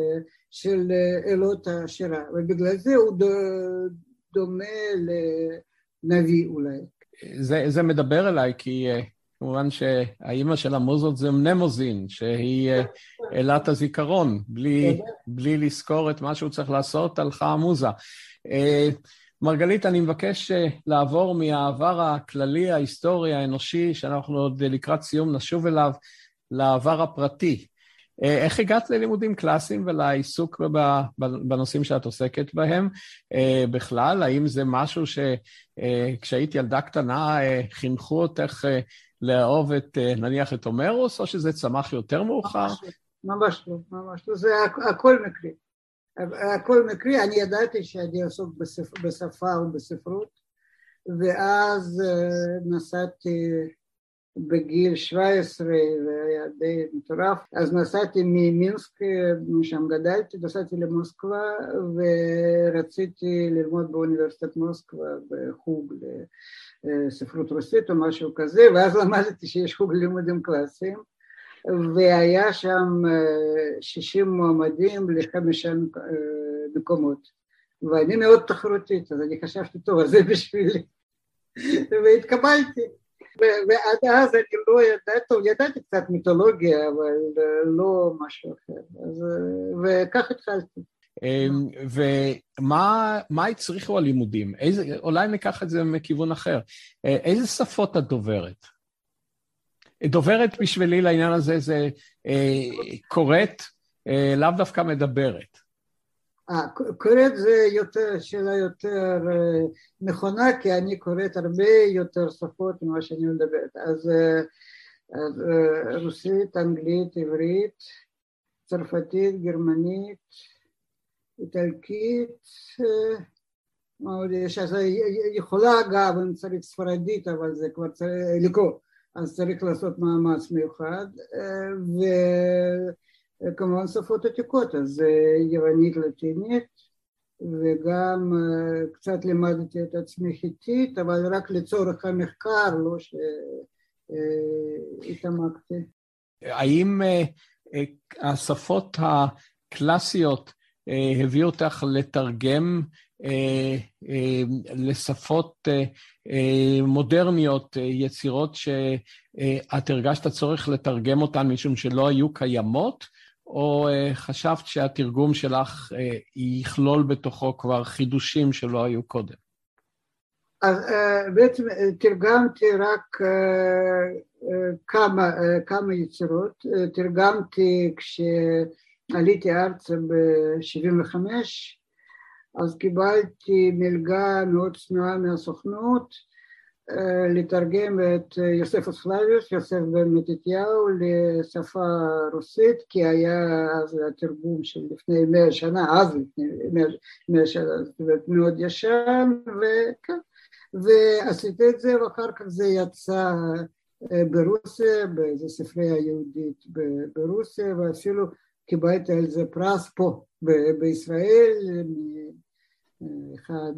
של אלות השירה, ובגלל זה הוא דומה לנביא אולי. זה, זה מדבר אליי כי כמובן שהאימא של המוזות זה מנמוזין, שהיא אה, אלת הזיכרון, בלי, בלי לזכור את מה שהוא צריך לעשות, הלכה המוזה. אה, מרגלית, אני מבקש אה, לעבור מהעבר הכללי, ההיסטורי, האנושי, שאנחנו עוד לקראת סיום נשוב אליו, לעבר הפרטי. איך הגעת ללימודים קלאסיים ולעיסוק בנושאים שאת עוסקת בהם בכלל? האם זה משהו שכשהיית ילדה קטנה חינכו אותך לאהוב את, אה, נניח, את הומרוס, או שזה צמח יותר מאוחר? ממש לא, ממש לא, זה הכל מקרי. הכל מקרי, אני ידעתי שאני אעסוק בשפה ובספרות, ואז אה, נסעתי בגיל 17, והיה די מטורף, אז נסעתי ממינסק, משם גדלתי, נסעתי למוסקבה, ורציתי ללמוד באוניברסיטת מוסקבה בחוג ספרות רוסית או משהו כזה, ואז למדתי שיש חוג לימודים קלאסיים, והיה שם 60 מועמדים לחמישה מקומות. ואני מאוד תחרותית, אז אני חשבתי, טוב, אז זה בשבילי. והתקבלתי. ועד אז אני לא ידעתי, טוב, ידעתי קצת מיתולוגיה, אבל לא משהו אחר. אז, וכך התחלתי. אמ, ומה הצריכו הלימודים? איזה, אולי ניקח את זה מכיוון אחר. אה, איזה שפות את דוברת? דוברת בשבילי לעניין הזה זה אה, קוראת, אה, לאו דווקא מדברת. אה, קוראת זה יותר, שאלה יותר נכונה, כי אני קוראת הרבה יותר שפות ממה שאני מדברת. אז, אז רוסית, אנגלית, עברית, צרפתית, גרמנית, איטלקית? אז יכולה אגב, אם צריך ספרדית, אבל זה כבר צריך לקרוא, אז צריך לעשות מאמץ מיוחד, וכמובן שפות עתיקות, אז יוונית לטינית, וגם קצת לימדתי את עצמי חיטית, אבל רק לצורך המחקר, לא שהתעמקתי. האם השפות הקלאסיות הביאו אותך לתרגם לשפות מודרניות, יצירות שאת הרגשת צורך לתרגם אותן משום שלא היו קיימות, או חשבת שהתרגום שלך יכלול בתוכו כבר חידושים שלא היו קודם? אז בעצם תרגמתי רק כמה, כמה יצירות, תרגמתי כש... עליתי ארצה ב-75, אז קיבלתי מלגה מאוד צנועה מהסוכנות לתרגם את יוסף אוספלביוס, יוסף בן מתתיהו, לשפה רוסית, כי היה אז התרגום של לפני מאה שנה, אז לפני מאה שנה, זאת אומרת מאוד ישן, וכן, ועשיתי את זה, ואחר כך זה יצא ברוסיה, באיזה ספרייה יהודית ברוסיה, ואפילו קיבלתי על זה פרס פה בישראל מאחד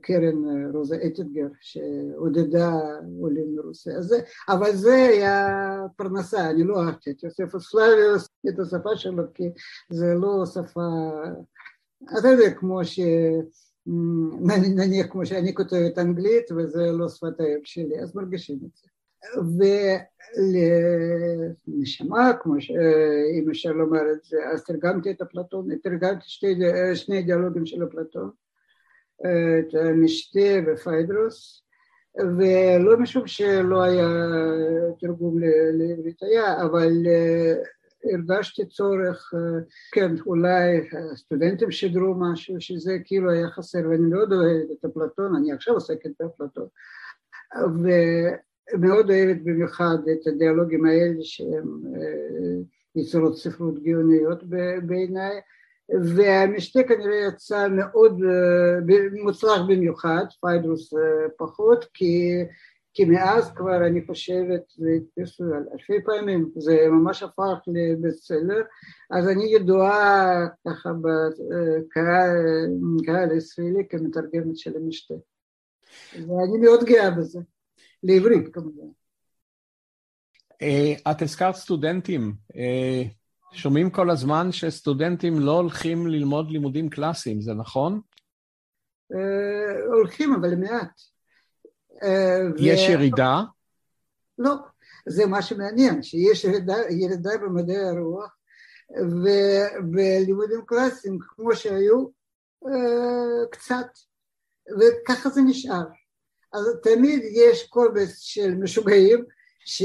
קרן רוזה אטינגר שעודדה עולים מרוסיה. זה, אבל זה היה פרנסה, אני לא אהבתי את יוסף אסלאביוס, את השפה שלו, כי זה לא שפה, אתה יודע, כמו ש... נניח כמו שאני כותבת אנגלית וזה לא שפת האם שלי, אז מרגישים את זה. ולנשמה, כמו שאם אפשר לומר את זה, אז תרגמתי את אפלטון, תרגמתי שתי, שני דיאלוגים של אפלטון, את משתה ופיידרוס, ולא משום שלא היה תרגום לעברית היה, אבל הרגשתי צורך, כן, אולי הסטודנטים שידרו משהו, שזה כאילו היה חסר, ואני מאוד אוהבת את אפלטון, אני עכשיו עוסקת באפלטון, מאוד אוהבת במיוחד את הדיאלוגים האלה שהם יצירות ספרות גאוניות בעיניי והמשתה כנראה יצא מאוד מוצלח במיוחד, פיידרוס פחות, כי, כי מאז כבר אני חושבת, הדפיסו אלפי פעמים, זה ממש הפך לבסטסלר, אז אני ידועה ככה בקהל הישראלי כמתרגמת של המשתה, ואני מאוד גאה בזה. לעברית כמובן. אה, את הזכרת סטודנטים, אה, שומעים כל הזמן שסטודנטים לא הולכים ללמוד לימודים קלאסיים, זה נכון? אה, הולכים, אבל מעט. יש ירידה? לא, זה מה שמעניין, שיש ירידה, ירידה במדעי הרוח ובלימודים קלאסיים כמו שהיו קצת, וככה זה נשאר. אז תמיד יש קובץ של משוגעים ש...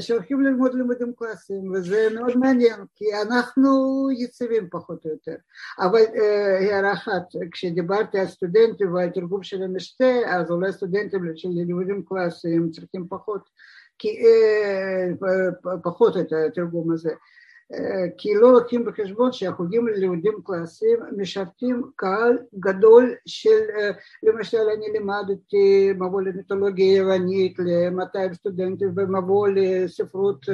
שהולכים ללמוד לימודים קלאסיים וזה מאוד מעניין כי אנחנו יציבים פחות או יותר. אבל הערה אחת כשדיברתי על סטודנטים ועל תרגום של המשתה אז אולי סטודנטים של לימודים קלאסיים צריכים פחות כי, פחות את התרגום הזה כי לא לוקחים בחשבון שהחוגים ללימודים קלאסיים משרתים קהל גדול של, למשל אני לימדתי מבוא למיתולוגיה יוונית ל-200 סטודנטים ומבוא לספרות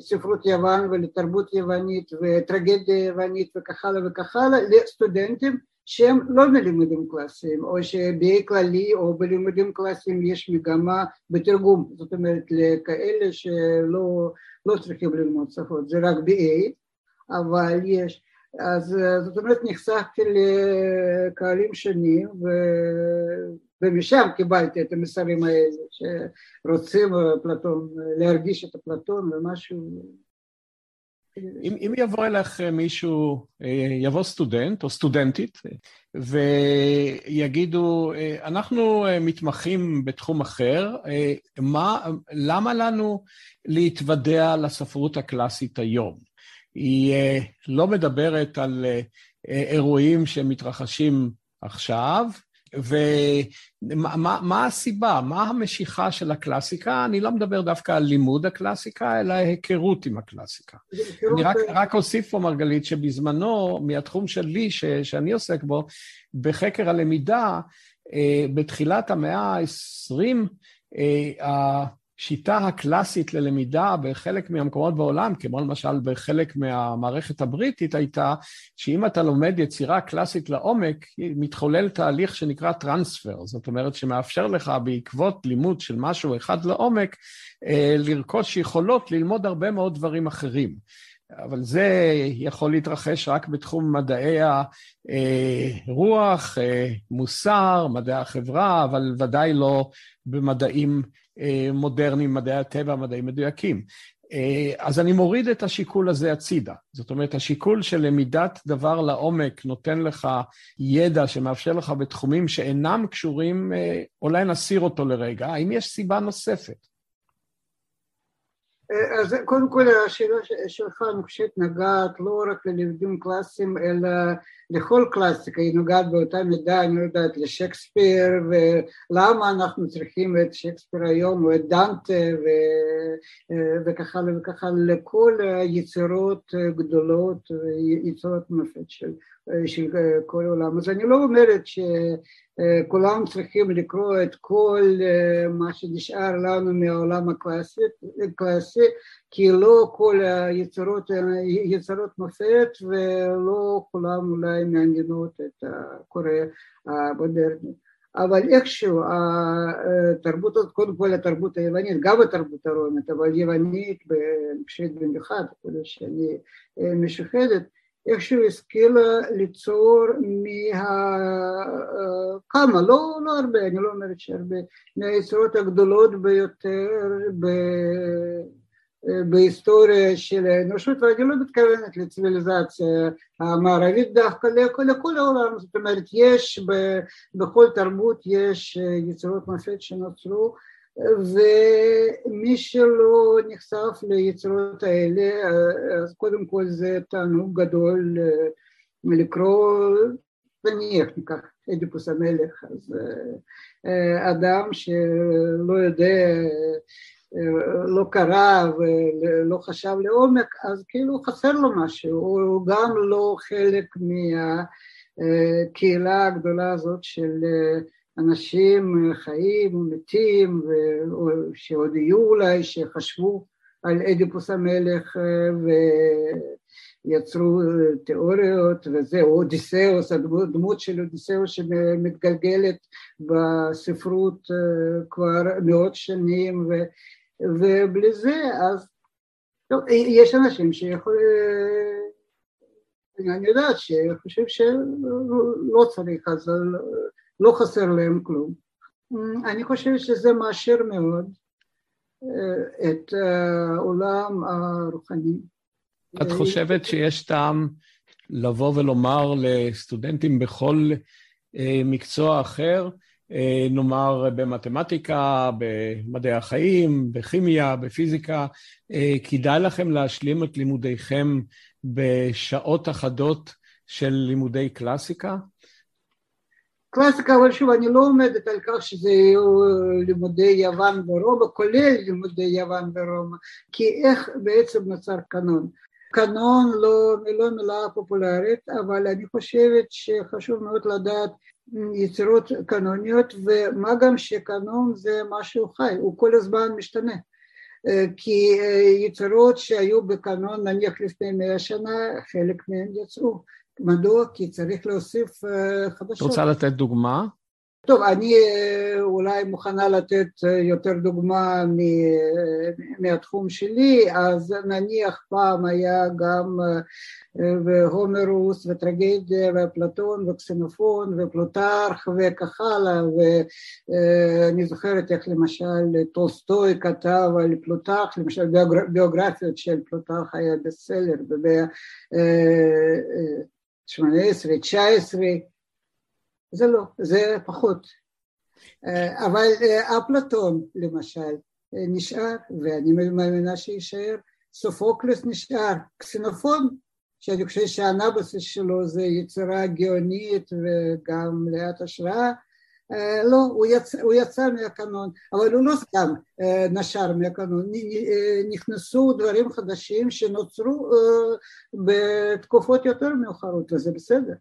ספרות יוון ולתרבות יוונית וטרגדיה יוונית וכך הלאה וכך הלאה לסטודנטים שהם לא בלימודים קלאסיים, או שבכללי או בלימודים קלאסיים יש מגמה בתרגום, זאת אומרת לכאלה שלא לא צריכים ללמוד שפות, זה רק BA, אבל יש, אז זאת אומרת נחשפתי לקהלים שונים ו... ומשם קיבלתי את המסרים האלה שרוצים פלטון, להרגיש את אפלטון ומשהו אם, אם יבוא אליך מישהו, יבוא סטודנט או סטודנטית ויגידו, אנחנו מתמחים בתחום אחר, מה, למה לנו להתוודע לספרות הקלאסית היום? היא לא מדברת על אירועים שמתרחשים עכשיו, ומה הסיבה, מה המשיכה של הקלאסיקה? אני לא מדבר דווקא על לימוד הקלאסיקה, אלא היכרות עם הקלאסיקה. אני רק, רק אוסיף פה, מרגלית, שבזמנו, מהתחום שלי, ש, שאני עוסק בו, בחקר הלמידה, אה, בתחילת המאה ה-20, השיטה הקלאסית ללמידה בחלק מהמקומות בעולם, כמו למשל בחלק מהמערכת הבריטית, הייתה שאם אתה לומד יצירה קלאסית לעומק, מתחולל תהליך שנקרא טרנספר, זאת אומרת שמאפשר לך בעקבות לימוד של משהו אחד לעומק, אה, לרכוש יכולות ללמוד הרבה מאוד דברים אחרים. אבל זה יכול להתרחש רק בתחום מדעי הרוח, אה, מוסר, מדעי החברה, אבל ודאי לא במדעים אה, מודרניים, מדעי הטבע, מדעים מדויקים. אה, אז אני מוריד את השיקול הזה הצידה. זאת אומרת, השיקול של למידת דבר לעומק נותן לך ידע שמאפשר לך בתחומים שאינם קשורים, אולי נסיר אותו לרגע. האם יש סיבה נוספת? אז קודם כל השאלה שלך אני חושבת נגעת לא רק ללימודים קלאסיים אלא לכל קלאסיקה, היא נוגעת באותה מידה, אני לא יודעת, לשייקספיר ולמה אנחנו צריכים את שייקספיר היום או את דנטה ו... וככה וככה לכל היצירות גדולות, יצירות מופת של, של כל העולם. אז אני לא אומרת ש... כולם צריכים לקרוא את כל מה שנשאר לנו מהעולם הקלאסי, כי לא כל היצירות יצירות מופת ולא כולם אולי מעניינות את הקורא המודרני. אבל איכשהו התרבות הזאת, קודם כל התרבות היוונית, גם התרבות הרומית, אבל יוונית, חושבת במיוחד, שאני משוחדת, איכשהו השכילה ליצור מה... כמה, לא, לא הרבה, אני לא אומרת שהרבה, מהיצירות הגדולות ביותר ב... בהיסטוריה של האנושות, ואני לא מתכוונת לציוויליזציה המערבית דווקא לכל, לכל העולם, זאת אומרת יש ב, בכל תרבות יש יצירות מופת שנוצרו ומי שלא נחשף ליצירות האלה, אז קודם כל זה תענוג גדול לקרוא, נניח ניקח אדיפוס המלך, אז אדם שלא יודע, לא קרא ולא חשב לעומק, אז כאילו חסר לו משהו, הוא גם לא חלק מהקהילה הגדולה הזאת של אנשים חיים ומתים, שעוד יהיו אולי, שחשבו על אדיפוס המלך ויצרו תיאוריות, וזה אודיסאוס, הדמות של אודיסאוס שמתגלגלת בספרות כבר מאות שנים, ובלי זה אז טוב, יש אנשים שיכולים, אני יודעת שחושב שלא צריך, אז לא חסר להם כלום. אני חושבת שזה מעשיר מאוד אה, את העולם הרוחני. את חושבת שיש טעם לבוא ולומר לסטודנטים בכל אה, מקצוע אחר, אה, נאמר במתמטיקה, במדעי החיים, בכימיה, בפיזיקה, כדאי לכם להשלים את לימודיכם בשעות אחדות של לימודי קלאסיקה? קלאסיקה, אבל שוב, אני לא עומדת על כך שזה יהיו לימודי יוון ורומא, כולל לימודי יוון ורומא, כי איך בעצם נוצר קנון? קנון לא, לא מילה פופולרית, אבל אני חושבת שחשוב מאוד לדעת יצירות קנוניות, ומה גם שקנון זה משהו חי, הוא כל הזמן משתנה. כי יצירות שהיו בקנון נניח לפני מאה שנה, חלק מהן יצאו. מדוע? כי צריך להוסיף חדשות. את רוצה לתת דוגמה? טוב, אני אה, אולי מוכנה לתת אה, יותר דוגמה מהתחום שלי, אז נניח פעם היה גם אה, הומרוס וטרגדיה ואפלטון וקסנופון ופלוטרך וכך הלאה, ואני זוכרת איך למשל טולסטוי כתב על פלוטרך, למשל ביוגרפיות של פלוטרך היה בסלר במאה ה-18, 19, זה לא, זה פחות. אה, אבל אה, אפלטון למשל אה, נשאר, ואני מאמינה שיישאר, סופוקלס נשאר, קסינופון, שאני חושב שהנבסיס שלו זה יצירה גאונית וגם מלאת השראה, לא, הוא יצא, הוא יצא מהקנון, אבל הוא לא סתם נשר מהקנון, נכנסו דברים חדשים שנוצרו בתקופות יותר מאוחרות, וזה בסדר.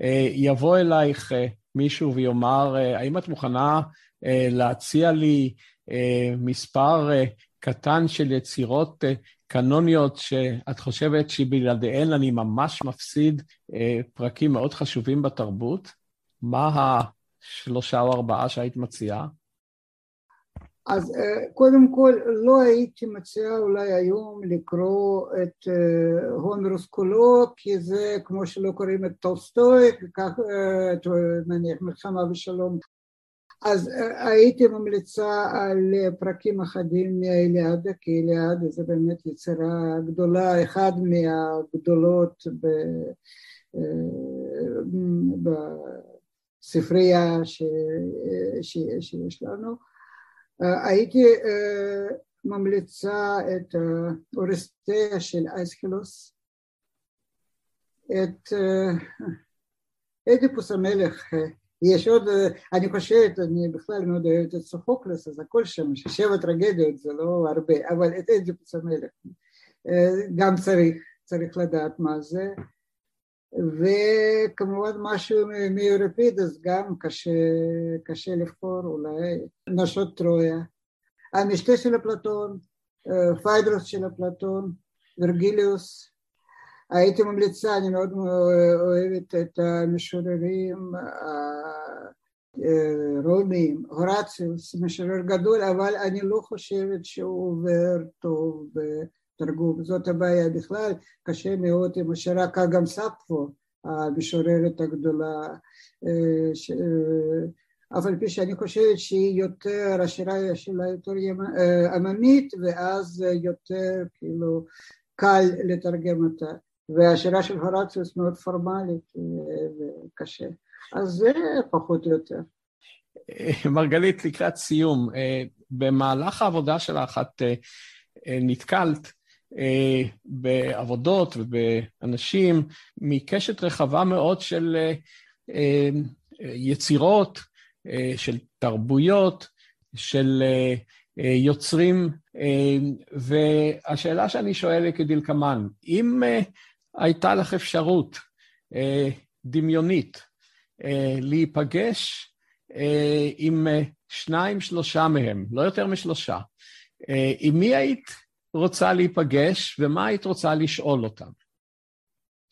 אה, יבוא אלייך אה, מישהו ויאמר, אה, האם את מוכנה להציע לי מספר קטן של יצירות קנוניות שאת חושבת שבלעדיהן אני ממש מפסיד פרקים מאוד חשובים בתרבות? מה השלושה או ארבעה שהיית מציעה? אז אה, קודם כל לא הייתי מציעה אולי היום לקרוא את אה, הומרוס כולו כי זה כמו שלא קוראים את טולסטוי, כך אה, נניח מלחמה ושלום אז הייתי ממליצה על פרקים אחדים מהאליאדה, כי אליאדה זה באמת יצירה גדולה, אחד מהגדולות בספרייה שיש לנו. הייתי ממליצה את אורסטיה של אייסקלוס, את אדיפוס המלך, יש עוד, אני חושבת, אני בכלל מאוד אוהבת את סופוקלס, אז הכל שם, שבע טרגדיות זה לא הרבה, אבל את אדיפוס המלך גם צריך, צריך לדעת מה זה, וכמובן משהו מאירופידס גם קשה, קשה לבחור אולי, נשות טרויה, המשתה של אפלטון, פיידרוס של אפלטון, ורגליוס, הייתי ממליצה, אני מאוד אוהבת את המשוררים הרומיים, הורציוס, משורר גדול, אבל אני לא חושבת שהוא עובר טוב תרגום, זאת הבעיה בכלל, קשה מאוד עם השירה גם ספפו, המשוררת הגדולה, אה, ש... אה, אף על פי שאני חושבת שהיא יותר, השירה שלה יותר אה, עממית ואז יותר כאילו קל לתרגם אותה. והשירה של הורציוס מאוד פורמלית וקשה. אז זה פחות או יותר. מרגלית, לקראת סיום, במהלך העבודה שלך את נתקלת בעבודות ובאנשים מקשת רחבה מאוד של אה, אה, יצירות, של תרבויות, של יוצרים, והשאלה שאני שואל היא כדלקמן, אם הייתה לך אפשרות דמיונית להיפגש עם שניים, שלושה מהם, לא יותר משלושה, עם מי היית רוצה להיפגש, ומה היית רוצה לשאול אותם?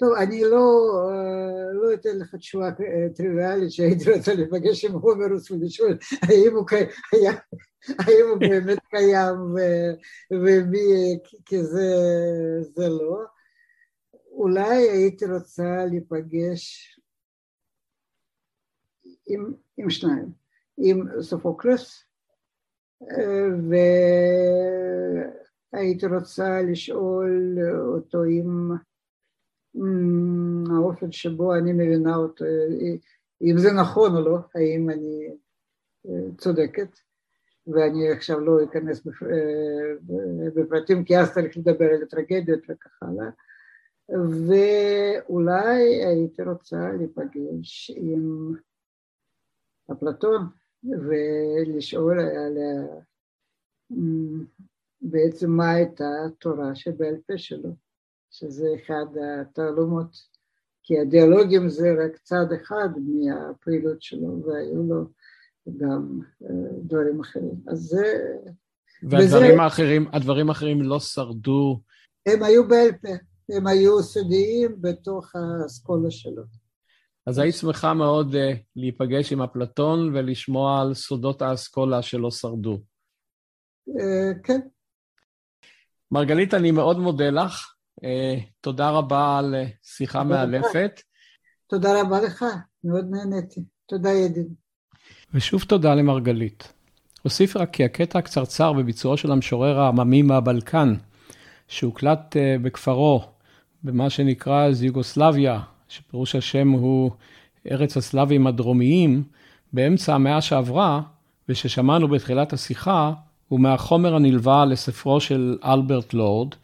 טוב, אני לא, אה, לא אתן לך תשובה אה, טריוויאלית שהייתי רוצה להיפגש עם הומרוס ולשאול האם הוא, היה, האם הוא באמת קיים ומי, כי זה, זה לא. אולי הייתי רוצה להיפגש עם, עם שניים, עם סופוקלס אה, ו... הייתי רוצה לשאול אותו אם האופן שבו אני מבינה אותו, אם זה נכון או לא, האם אני צודקת, ואני עכשיו לא אכנס בפרטים כי אז צריך לדבר על הטרגדיות וכך הלאה, ואולי הייתי רוצה להיפגש עם אפלטון ולשאול על בעצם מה הייתה התורה שבעל פה שלו, שזה אחד התעלומות, כי הדיאלוגים זה רק צד אחד מהפעילות שלו, והיו לו גם אה, דברים אחרים. אז זה... והדברים וזה, האחרים, הדברים האחרים לא שרדו? הם היו בעל פה, הם היו סודיים בתוך האסכולה שלו. אז היית שמחה מאוד uh, להיפגש עם אפלטון ולשמוע על סודות האסכולה שלא שרדו. Uh, כן. מרגלית, אני מאוד מודה לך. Uh, תודה רבה על שיחה מאלפת. תודה רבה לך, מאוד נהניתי. תודה, ידיד. ושוב תודה למרגלית. אוסיף רק כי הקטע הקצרצר בביצועו של המשורר העממי מהבלקן, שהוקלט uh, בכפרו, במה שנקרא זיוגוסלביה, שפירוש השם הוא ארץ הסלאבים הדרומיים, באמצע המאה שעברה, וששמענו בתחילת השיחה, הוא מהחומר הנלווה לספרו של אלברט לורד,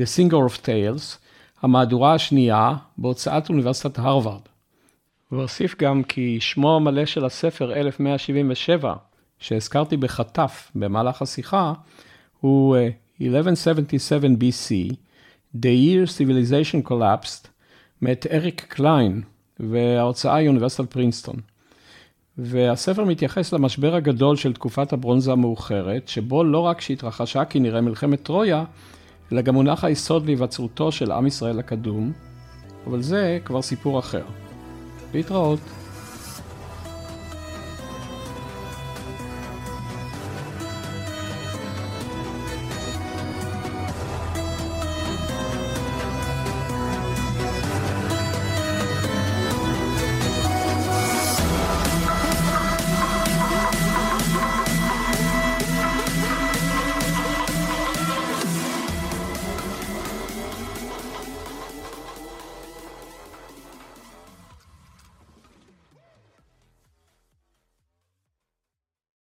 The Singer of Tales, המהדורה השנייה בהוצאת אוניברסיטת הרווארד. ואוסיף גם כי שמו המלא של הספר 1177, שהזכרתי בחטף במהלך השיחה, הוא 1177 אה, BC, The Year Civilization Collapsed, מאת אריק קליין, וההוצאה היא אוניברסיטת פרינסטון. והספר מתייחס למשבר הגדול של תקופת הברונזה המאוחרת, שבו לא רק שהתרחשה כנראה מלחמת טרויה, אלא גם מונח היסוד להיווצרותו של עם ישראל הקדום, אבל זה כבר סיפור אחר. להתראות.